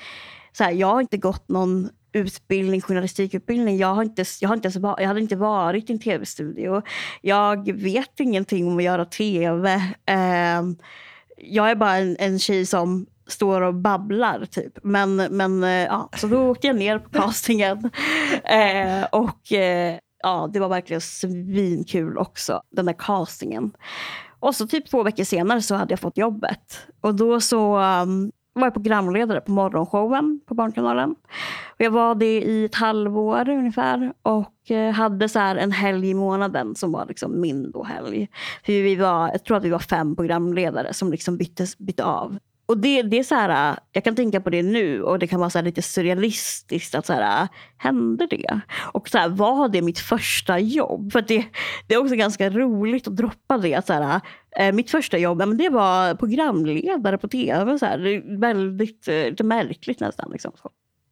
så här, jag har inte gått någon utbildning, journalistikutbildning. Jag, har inte, jag, har inte ens, jag hade inte varit i en tv-studio. Jag vet ingenting om att göra tv. Eh, jag är bara en, en tjej som står och babblar typ. Men, men eh, ja, så då åkte jag ner på castingen. Eh, och eh, ja, det var verkligen svinkul också, den där castingen. Och så typ två veckor senare så hade jag fått jobbet. Och då så um, var jag programledare på morgonshowen på Barnkanalen. Och jag var det i ett halvår ungefär och eh, hade så en helg i månaden som var liksom min då helg. För vi var, jag tror att vi var fem programledare som liksom byttes, bytte av. Och det, det är så här, äh, jag kan tänka på det nu och det kan vara så lite surrealistiskt. att så här, äh, Hände det? Och så här, var det mitt första jobb? För det, det är också ganska roligt att droppa det. Att så här, äh, mitt första jobb men det var programledare på tv. Så här, det är väldigt lite märkligt nästan. Liksom.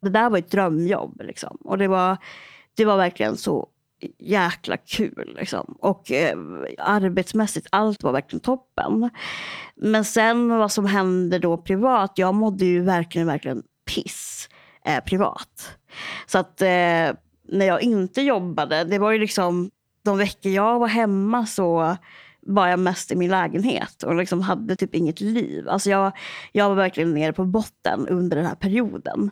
Det där var ett drömjobb. Liksom. Och det var, det var verkligen så jäkla kul. Liksom. Och eh, arbetsmässigt, allt var verkligen toppen. Men sen vad som hände då privat, jag mådde ju verkligen, verkligen piss eh, privat. Så att eh, när jag inte jobbade, det var ju liksom de veckor jag var hemma så var jag mest i min lägenhet och liksom hade typ inget liv. Alltså jag, jag var verkligen nere på botten under den här perioden.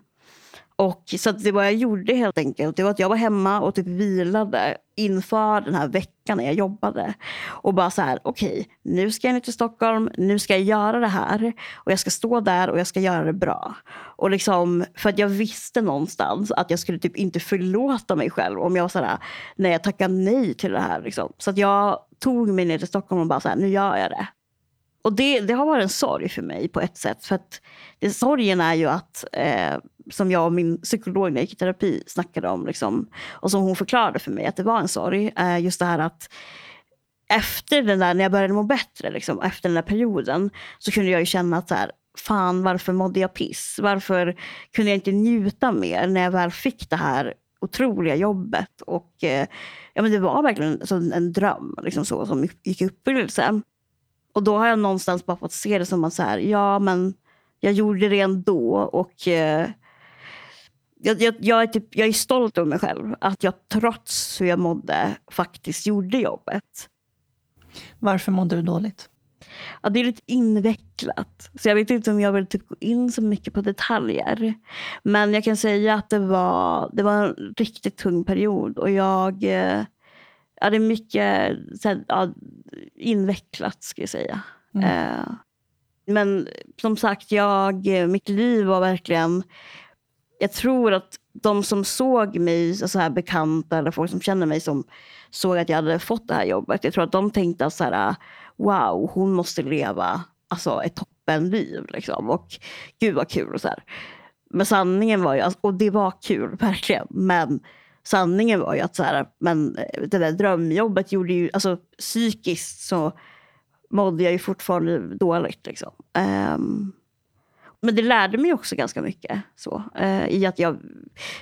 Och så det vad jag gjorde helt enkelt, det var att jag var hemma och typ vilade inför den här veckan när jag jobbade. Och bara så här, okej, okay, nu ska jag ner till Stockholm, nu ska jag göra det här. Och jag ska stå där och jag ska göra det bra. Och liksom, för att jag visste någonstans att jag skulle typ inte förlåta mig själv om jag var så här, när jag tackar nej till det här. Liksom. Så att jag tog mig ner till Stockholm och bara så här, nu gör jag det. Och det, det har varit en sorg för mig på ett sätt. För att det, sorgen är ju att, eh, som jag och min psykolog när jag gick i terapi snackade om, liksom, och som hon förklarade för mig att det var en sorg. Eh, just det här att efter den där, när jag började må bättre, liksom, efter den där perioden, så kunde jag ju känna att så här, fan varför mådde jag piss? Varför kunde jag inte njuta mer när jag väl fick det här otroliga jobbet? Och eh, ja, men Det var verkligen en, en dröm liksom så, som gick i uppfyllelse. Och då har jag någonstans bara fått se det som att så här, ja men jag gjorde det ändå och eh, jag, jag, jag, är typ, jag är stolt över mig själv. Att jag trots hur jag mådde faktiskt gjorde jobbet. Varför mådde du dåligt? Ja, det är lite invecklat. Så jag vet inte om jag vill typ gå in så mycket på detaljer. Men jag kan säga att det var, det var en riktigt tung period. Och jag... Eh, ja, det är mycket så här, ja, invecklat, ska jag säga. Mm. Eh, men som sagt, jag, mitt liv var verkligen... Jag tror att de som såg mig, så här bekanta eller folk som känner mig som såg att jag hade fått det här jobbet. Jag tror att de tänkte så här, wow, hon måste leva alltså, ett toppenliv. Liksom. Och gud vad kul. Och så här. Men sanningen var ju, alltså, och det var kul verkligen, men sanningen var ju att så här, men eh, det där drömjobbet gjorde ju, alltså psykiskt så mådde jag ju fortfarande dåligt. Liksom. Um, men det lärde mig också ganska mycket. Så, uh, I att jag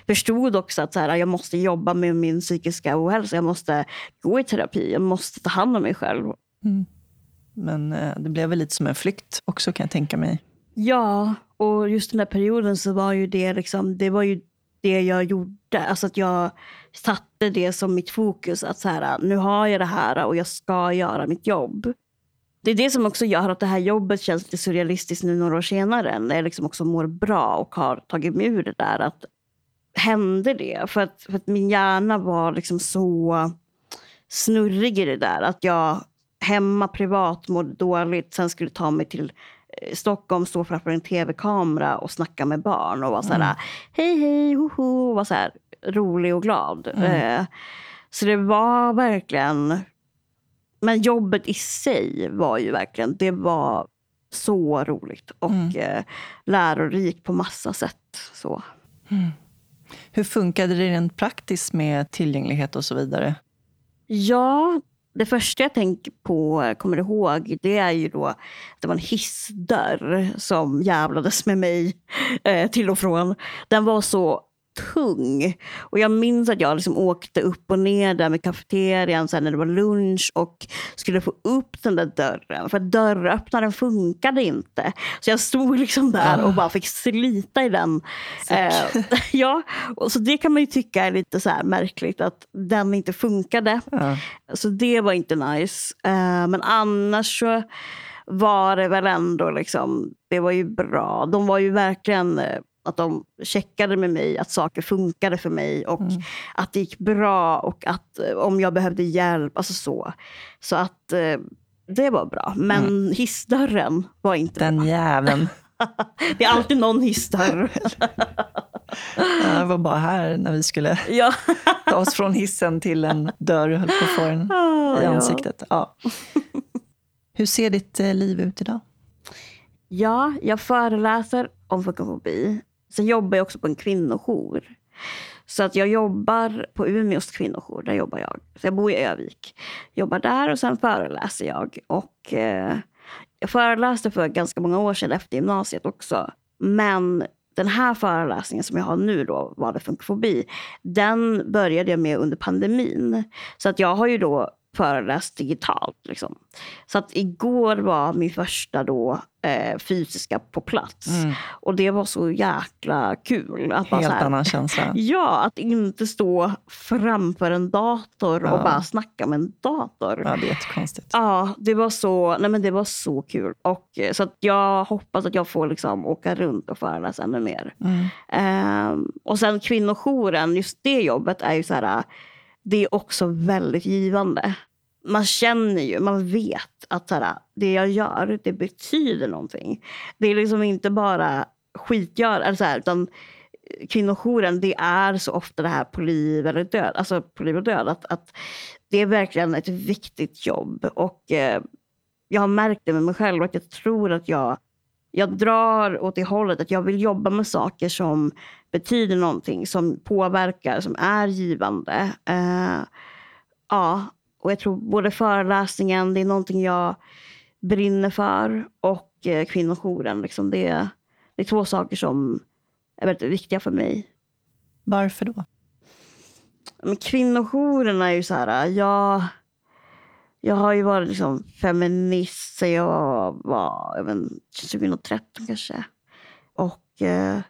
förstod också att så här, jag måste jobba med min psykiska ohälsa. Jag måste gå i terapi. Jag måste ta hand om mig själv. Mm. Men uh, det blev väl lite som en flykt också kan jag tänka mig. Ja, och just den där perioden så var ju det liksom, det var ju det jag gjorde. Alltså att jag satte det som mitt fokus. Att så här, nu har jag det här och jag ska göra mitt jobb. Det är det som också gör att det här jobbet känns lite surrealistiskt nu några år senare. När jag liksom också mår bra och har tagit mig ur det där. Att hände det? För att, för att min hjärna var liksom så snurrig i det där. Att jag hemma privat mådde dåligt. Sen skulle ta mig till Stockholm stå framför en tv-kamera och snacka med barn och vara så här, mm. hej hej, hoho, och vara så här rolig och glad. Mm. Eh, så det var verkligen, men jobbet i sig var ju verkligen, det var så roligt och mm. eh, lärorikt på massa sätt. Så. Mm. Hur funkade det rent praktiskt med tillgänglighet och så vidare? Ja, det första jag tänker på, kommer ihåg, det är ju då att det var en hissdörr som jävlades med mig eh, till och från. Den var så tung. Och jag minns att jag liksom åkte upp och ner där med kafeterian sen när det var lunch och skulle få upp den där dörren. För dörröppnaren funkade inte. Så jag stod liksom där och bara fick slita i den. Eh, ja, och så det kan man ju tycka är lite så märkligt att den inte funkade. Ja. Så det var inte nice. Eh, men annars så var det väl ändå liksom, det var ju bra. De var ju verkligen eh, att de checkade med mig att saker funkade för mig och mm. att det gick bra och att eh, om jag behövde hjälp, alltså så. Så att eh, det var bra. Men mm. hissdörren var inte Den bra. jäveln. det är alltid någon hissdörr. Jag var bara här när vi skulle ja. ta oss från hissen till en dörr och höll på att få den Ah, i ansiktet. Ja. Hur ser ditt eh, liv ut idag? Ja, jag föreläser om funkofobi. Sen jobbar jag också på en kvinnojour. Så att jag jobbar på Umeås kvinnojour, där jobbar jag. Så jag bor i Övik. Jobbar där och sen föreläser jag. Och eh, jag föreläste för ganska många år sedan efter gymnasiet också. Men den här föreläsningen som jag har nu då, Vad är funkofobi? Den började jag med under pandemin. Så att jag har ju då föreläst digitalt. Liksom. Så att igår var min första då eh, fysiska på plats. Och det var så jäkla kul. Att bara Helt här, annan känsla. Ja, att inte stå framför en dator och Ja. bara snacka med en dator. Ja, det är jättekonstigt. Ja, det var så, nej men det var så kul. Och, eh, så att jag hoppas att jag får liksom åka runt och föreläsa ännu mer. Mm. Ehm, och sen kvinnojouren, just det jobbet är ju så här, det är också väldigt givande. Man känner ju, man vet att här, det jag gör, det betyder någonting. Det är liksom inte bara skitgör, eller så här, utan kvinnojouren, det är så ofta det här på liv eller död. Alltså på liv och död. Att, att det är verkligen ett viktigt jobb. Och eh, jag har märkt det med mig själv att jag tror att jag, jag drar åt det hållet att jag vill jobba med saker som betyder någonting, som påverkar, som är givande. Eh, ja, och jag tror både föreläsningen, det är någonting jag brinner för och eh, kvinnojouren. Liksom det, det är två saker som är väldigt viktiga för mig. Varför då? Men kvinnojouren är ju så här, jag, jag har ju varit liksom feminist sedan jag var jag vet, 2013 typ kanske. Och eh,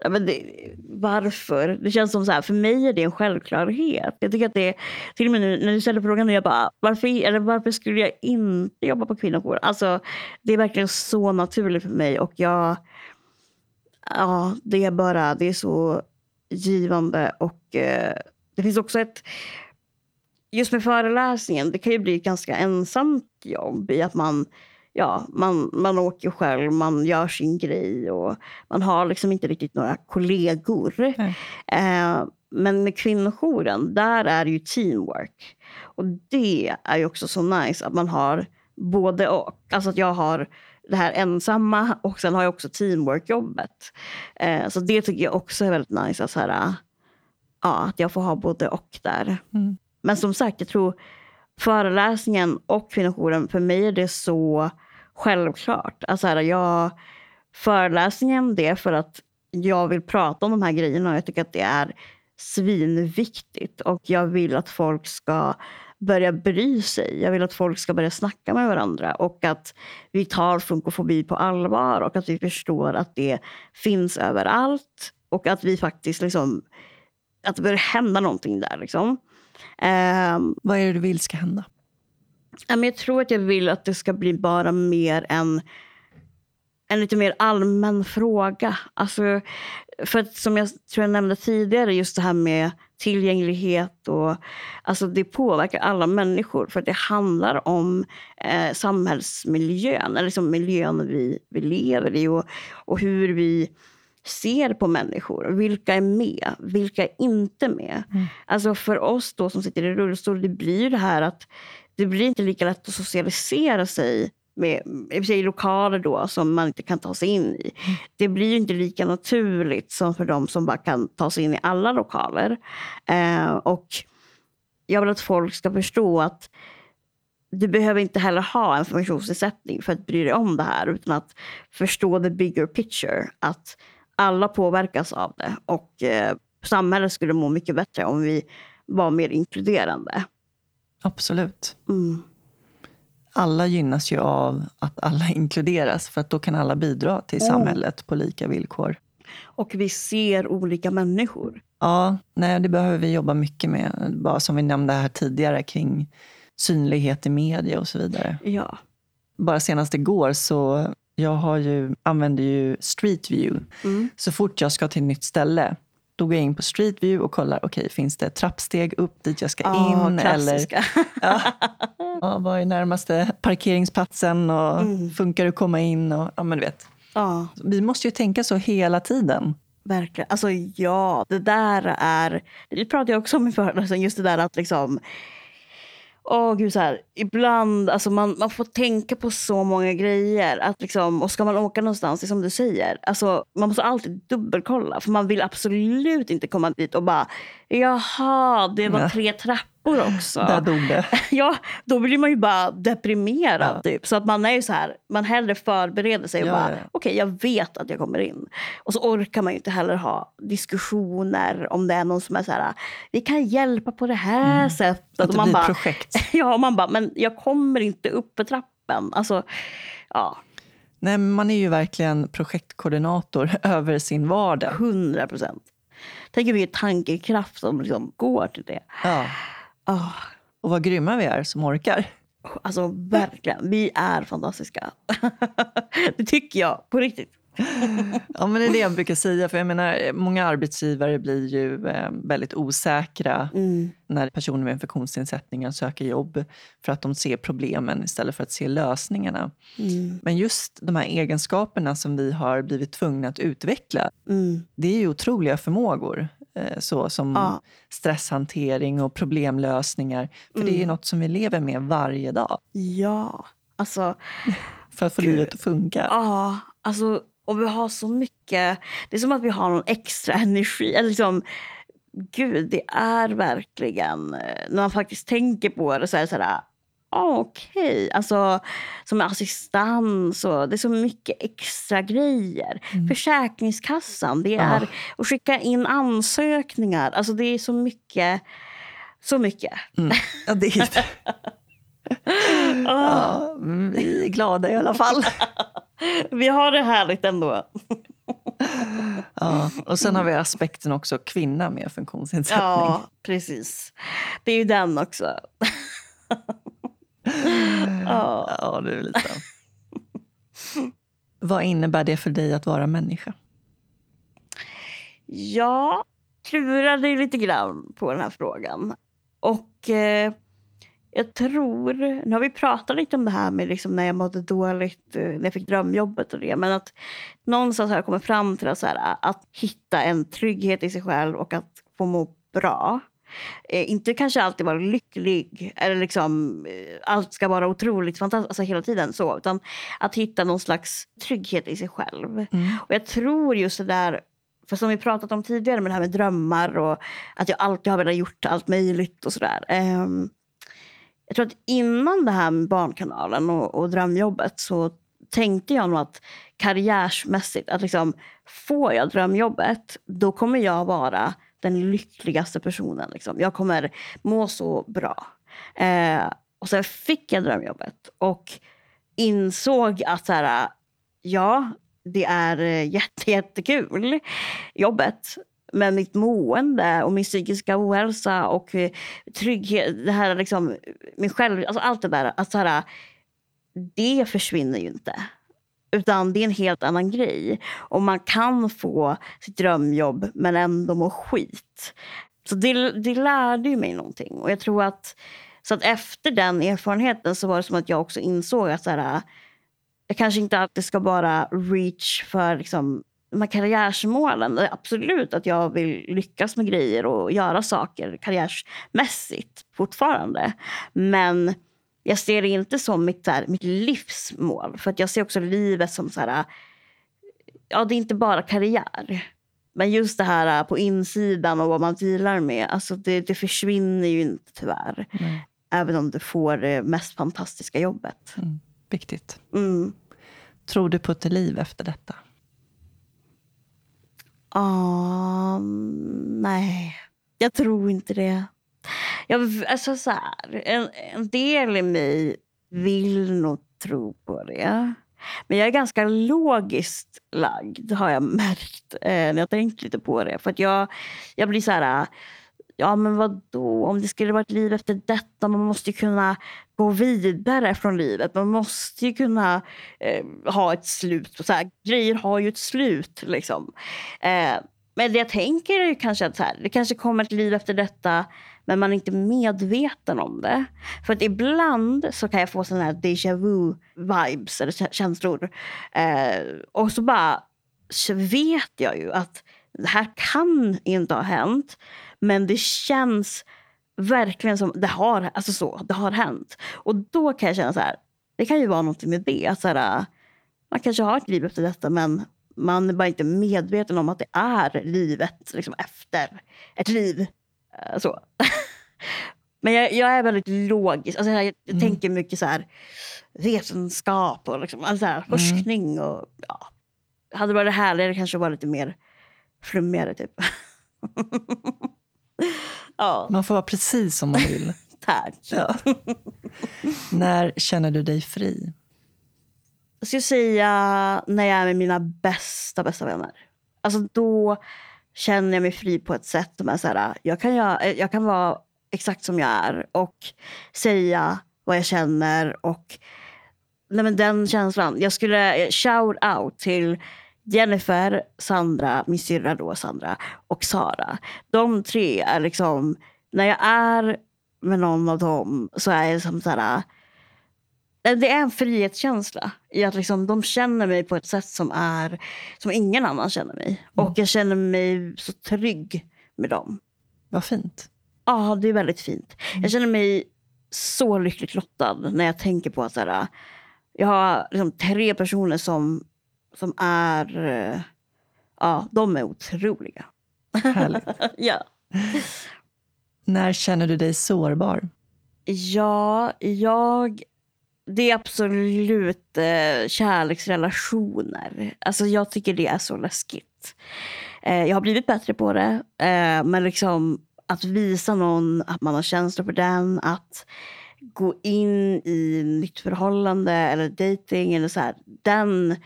ja, men det, varför? Det känns som så här, för mig är det en självklarhet. Jag tycker att det till och med nu när du ställer frågan jag bara, varför, eller varför skulle jag inte jobba på kvinnojouren? Alltså, det är verkligen så naturligt för mig och jag, ja, det är bara, det är så givande och eh, det finns också ett Just med föreläsningen, det kan ju bli ett ganska ensamt jobb i att man Ja, man, man åker själv, man gör sin grej och man har liksom inte riktigt några kollegor. Eh, men med kvinnojouren, där är det ju teamwork. Och det är ju också så nice att man har både och. Alltså att jag har det här ensamma och sen har jag också teamwork-jobbet. Eh, så det tycker jag också är väldigt nice. Att, så här, ja, att jag får ha både och där. Mm. Men som sagt, jag tror föreläsningen och kvinnojouren, för mig är det så självklart. Alltså här, jag, föreläsningen det är för att jag vill prata om de här grejerna och jag tycker att det är svinviktigt. Och jag vill att folk ska börja bry sig. Jag vill att folk ska börja snacka med varandra och att vi tar funkofobi på allvar och att vi förstår att det finns överallt och att vi faktiskt liksom att det börjar hända någonting där. Liksom. Ehm, Vad är det du vill ska hända? Jag tror att jag vill att det ska bli bara mer en, en lite mer allmän fråga. Alltså, för att som jag tror jag nämnde tidigare, just det här med tillgänglighet. Och, alltså det påverkar alla människor för att det handlar om eh, samhällsmiljön, eller liksom miljön vi, vi lever i och, och hur vi ser på människor. Vilka är med? Vilka är inte med? Mm. Alltså för oss då som sitter i rullstol, det blir det här att det blir inte lika lätt att socialisera sig med, i lokaler då som man inte kan ta sig in i. Det blir inte lika naturligt som för de som bara kan ta sig in i alla lokaler. Eh, och jag vill att folk ska förstå att du behöver inte heller ha en funktionsnedsättning för att bry dig om det här utan att förstå the bigger picture. Att alla påverkas av det och eh, samhället skulle må mycket bättre om vi var mer inkluderande. Absolut. Mm. Alla gynnas ju av att alla inkluderas för att då kan alla bidra till Mm. samhället på lika villkor. Och vi ser olika människor. Ja, nej, det behöver vi jobba mycket med. Bara som vi nämnde här tidigare kring synlighet i media och så vidare. Ja. Bara senast igår så jag har ju, använder ju Street View. Mm. Så fort jag ska till ett nytt ställe, då går jag in på Street View och kollar, okej, finns det trappsteg upp dit jag ska Ja, in? Eller klassiska. ja, ja, vad är närmaste parkeringsplatsen? Och Mm. Funkar det att komma in? Och, ja, men du vet. Ja, Vi måste ju tänka så hela tiden. verkligen. Alltså ja, det där är... Det pratade också om i föreläsningen, just det där att liksom... Åh gud, så här, ibland, alltså man, man får tänka på så många grejer. Att liksom, och ska man åka någonstans, det är som du säger, alltså, man måste alltid dubbelkolla. För man vill absolut inte komma dit och bara, jaha, det var tre trappor också. Där dog det. Ja, då blir man ju bara deprimerad. Ja. Typ. Så att man är ju så här, man hellre förbereder sig och Ja, bara, ja. okej jag vet att jag kommer in. Och så orkar man ju inte heller ha diskussioner om det är någon som är så här, vi kan hjälpa på det här sättet. Mm. Att och det man blir bara, projekt. ja, man bara, men jag kommer inte upp för trappen. Alltså, ja, Nej, man är ju verkligen projektkoordinator över sin vardag. hundra procent. Tänk hur mycket tankekraft som liksom går till det. Ja. Ah, Och vad grymma vi är som orkar. Alltså verkligen, vi är fantastiska. det tycker jag, på riktigt. Ja, men det är det jag brukar säga. För jag menar, många arbetsgivare blir ju eh, väldigt osäkra Mm. när personer med funktionsnedsättningar söker jobb för att de ser problemen istället för att se lösningarna. Mm. Men just de här egenskaperna som vi har blivit tvungna att utveckla, Mm. det är ju otroliga förmågor. Eh, Så som Ja. stresshantering och problemlösningar. För det är ju Mm. något som vi lever med varje dag Ja, alltså, för att få Gud. livet att funka. ja, alltså, och vi har så mycket. Det är som att vi har någon extra energi. Eller liksom, gud, det är verkligen, eh, när man faktiskt tänker på det så är det så här, ah, okej, alltså som assistans och det är så mycket extra grejer. Mm. Försäkringskassan, det är att skicka in ansökningar. Alltså det är så mycket, så mycket. Mm. Ja, det är, Ah. ja, vi är glada i alla fall. Vi har det härligt ändå. Ja. Och sen har vi aspekten också kvinna med funktionsnedsättning. Ja, precis. Det är ju den också. ja. Ja, det är lite. Vad innebär det för dig att vara människa? Jag klurade lite grann på den här frågan. Och eh, jag tror, nu har vi pratat lite om det här med liksom när jag mådde dåligt, eh, när jag fick drömjobbet och det. Men att någonstans har jag kommit fram till att, så här, att hitta en trygghet i sig själv och att få må bra. Eh, inte kanske alltid vara lycklig eller liksom eh, allt ska vara otroligt fantastiskt alltså hela tiden så. Utan att hitta någon slags trygghet i sig själv. Mm. Och jag tror just det där, för som vi pratat om tidigare med det här med drömmar och att jag alltid har velat gjort allt möjligt och sådär. Ehm, jag tror att innan det här med Barnkanalen och, och drömjobbet så tänkte jag nog att karriärsmässigt, att liksom får jag drömjobbet, då kommer jag vara den lyckligaste personen. Liksom. Jag kommer må så bra. Eh, och sen fick jag drömjobbet och insåg att så här, ja, det är eh, jätte, jättekul, jobbet. Men mitt mående och min psykiska ohälsa och eh, trygghet, det här liksom, min själv, alltså allt det där, att så här, det försvinner ju inte. Utan det är en helt annan grej. Och man kan få sitt drömjobb men ändå må skit. Så det, det lärde ju mig någonting. Och jag tror att, så att efter den erfarenheten så var det som att jag också insåg att så här, jag kanske inte alltid ska bara reach för liksom, de här karriärsmålen. Absolut att jag vill lyckas med grejer och göra saker karriärsmässigt fortfarande. Men jag ser det inte som mitt, här, mitt livsmål. För att jag ser också livet som så här, ja det är inte bara karriär. Men just det här på insidan och vad man dealar med, alltså det, det försvinner ju inte tyvärr. Nej. Även om du får det mest fantastiska jobbet. Mm. Viktigt. Mm. Tror du på ett liv efter detta? Ah, nej, jag tror inte det. Jag, alltså så här, en, en del i mig vill nog tro på det. Men jag är ganska logiskt lagd har jag märkt eh, när jag tänkt lite på det. För att jag, jag blir så här, ja men vad då? om det skulle vara ett liv efter detta, man måste ju kunna gå vidare från livet. Man måste ju kunna eh, ha ett slut. Så här, grejer har ju ett slut liksom. Eh, Men det jag tänker är kanske att så här, det kanske kommer ett liv efter detta men man är inte medveten om det. För att ibland så kan jag få sådana här déjà vu vibes eller känslor. Eh, och så bara så vet jag ju att det här kan inte ha hänt. Men det känns verkligen som det har, alltså så, det har hänt. Och då kan jag känna så här, det kan ju vara något med det. Att så här, man kanske har ett liv efter detta men man är bara inte medveten om att det är livet liksom, efter ett liv. Eh, så. Men jag, jag, är väldigt logisk. Alltså jag, jag mm. tänker mycket så här, vetenskap och liksom, alltså här, mm. forskning. Och, ja. Hade det varit härligare kanske var lite mer flummigare. Typ. ja. Man får vara precis som man vill. Tack. Ja. När känner du dig fri? Jag skulle säga när jag är med mina bästa, bästa vänner. Alltså då känner jag mig fri på ett sätt som är så här, jag kan, jag, eh, jag kan vara exakt som jag är och säga vad jag känner och nej men den känslan. Jag skulle eh, shout out till Jennifer, Sandra, min syrra då Sandra och Sara. De tre är liksom, när jag är med någon av dem så är jag som så här, det är en frihetskänsla i att liksom, de känner mig på ett sätt som är som ingen annan känner mig. Mm. Och jag känner mig så trygg med dem. Vad fint. Ja, det är väldigt fint. Mm. Jag känner mig så lyckligt lottad när jag tänker på att så här, jag har liksom tre personer som, som är, ja, de är otroliga. Härligt. ja. När känner du dig sårbar? Ja, jag det är absolut eh, kärleksrelationer. Alltså jag tycker det är så läskigt. Eh, jag har blivit bättre på det. Eh, men liksom att visa någon att man har känslor för den. Att gå in i nytt förhållande eller dating eller så här. Den, eh,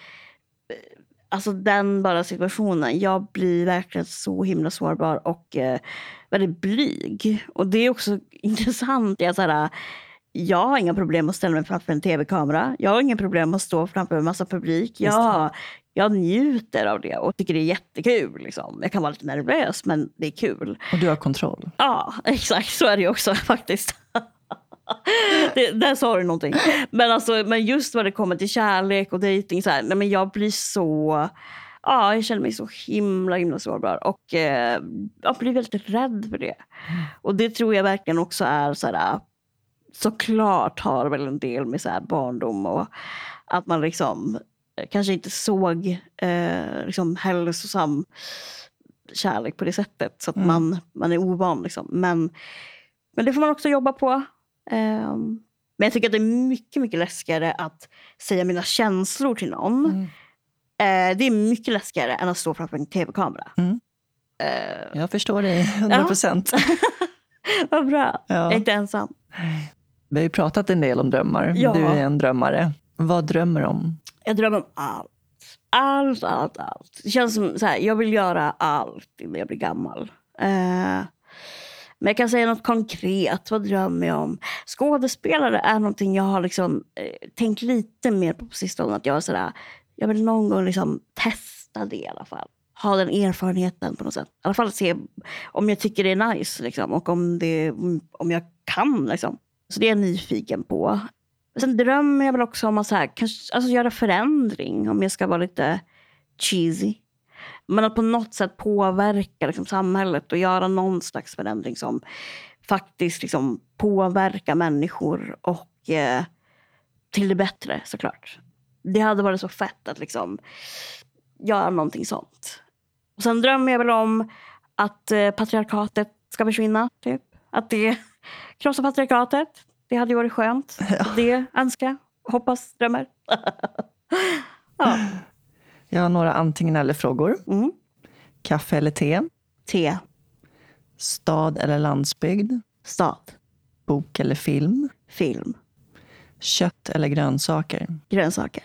alltså den bara situationen. Jag blir verkligen så himla sårbar och eh, väldigt blyg. Och det är också intressant. Jag, så här, jag har inga problem att ställa mig framför en tv-kamera. Jag har inga problem att stå framför en massa publik. Jag, jag njuter av det och tycker det är jättekul. Liksom. Jag kan vara lite nervös, men det är kul. Och du har kontroll? Ja, exakt. Så är det också faktiskt. det, där sa du någonting. Men, alltså, men just vad det kommer till kärlek och dejting, så här, nej, men jag blir så... Ja, jag känner mig så himla himla sårbar och eh, jag blir väldigt rädd för det. Mm. Och det tror jag verkligen också är så här, såklart har väl en del med så här barndom och att man liksom eh, kanske inte såg eh, liksom hälsosam kärlek på det sättet. Så att mm. man, man är ovan. Liksom. Men, men det får man också jobba på. Eh, men jag tycker att det är mycket, mycket läskigare att säga mina känslor till någon. Mm. Eh, det är mycket läskigare än att stå framför en tv-kamera. Mm. Eh, jag förstår dig, 100 procent. Vad bra. Ja. Jag är inte ensam. Vi har ju pratat en del om drömmar. Ja. Du är en drömmare. Vad drömmer du om? Jag drömmer om allt. Allt, allt, allt. Det känns som så här, jag vill göra allt innan jag blir gammal. Uh, men jag kan säga något konkret. Vad drömmer jag om? Skådespelare är någonting jag har liksom, eh, tänkt lite mer på på sistone. Att jag, sådär, jag vill någon gång liksom testa det i alla fall. Ha den erfarenheten på något sätt. I alla fall se om jag tycker det är nice. Liksom, och om, det, om jag kan. Liksom. Så det är jag nyfiken på. Sen drömmer jag väl också om att så här, kanske, alltså göra förändring, om jag ska vara lite cheesy. Men att på något sätt påverka liksom, samhället och göra någon slags förändring som faktiskt liksom, påverkar människor och eh, till det bättre såklart. Det hade varit så fett att liksom, göra någonting sånt. Och sen drömmer jag väl om att eh, patriarkatet ska försvinna. Typ. Att det krossa patriarkatet. Det hade ju varit skönt. Ja. Det önskar jag. Hoppas, drömmer. ja. Jag har några antingen eller-frågor. Mm. Kaffe eller te? Te. Stad eller landsbygd? Stad. Bok eller film? Film. Kött eller grönsaker? Grönsaker.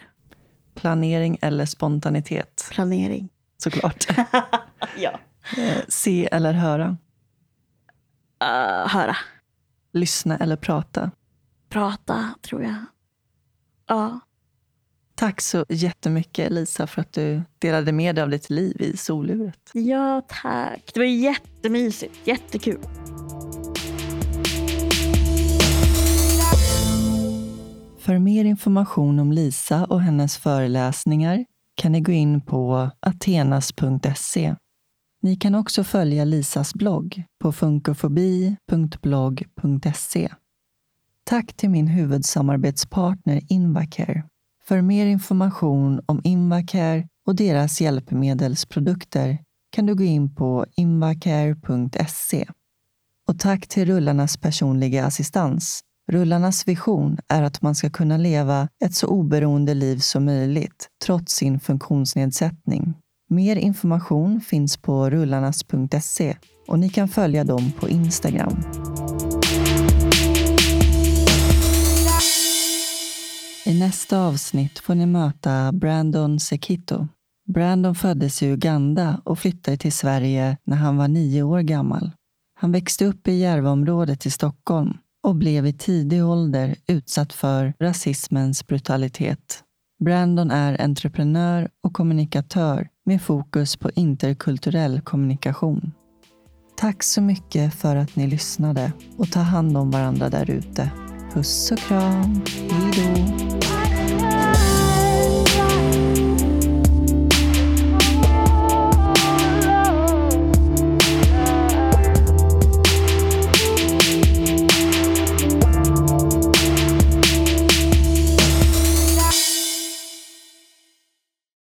Planering eller spontanitet? Planering. Såklart. ja. Eh, se eller höra? Uh, höra. Lyssna eller prata? Prata, tror jag. Ja. Tack så jättemycket Lisa för att du delade med dig av ditt liv i soluret. Ja, tack. Det var jättemysigt. Jättekul. För mer information om Lisa och hennes föreläsningar kan ni gå in på atenas.se. Ni kan också följa Lisas blogg på funkofobi.blogg.se. Tack till min huvudsamarbetspartner Invacare. För mer information om Invacare och deras hjälpmedelsprodukter kan du gå in på invacare.se. Och tack till Rullarnas personliga assistans. Rullarnas vision är att man ska kunna leva ett så oberoende liv som möjligt trots sin funktionsnedsättning. Mer information finns på rullarnas.se och ni kan följa dem på Instagram. I nästa avsnitt får ni möta Brandon Sekito. Brandon föddes i Uganda och flyttade till Sverige när han var nio år gammal. Han växte upp i Järvaområdet i Stockholm och blev i tidig ålder utsatt för rasismens brutalitet. Brandon är entreprenör och kommunikatör med fokus på interkulturell kommunikation. Tack så mycket för att ni lyssnade och ta hand om varandra där ute. Puss och kram. Hej då.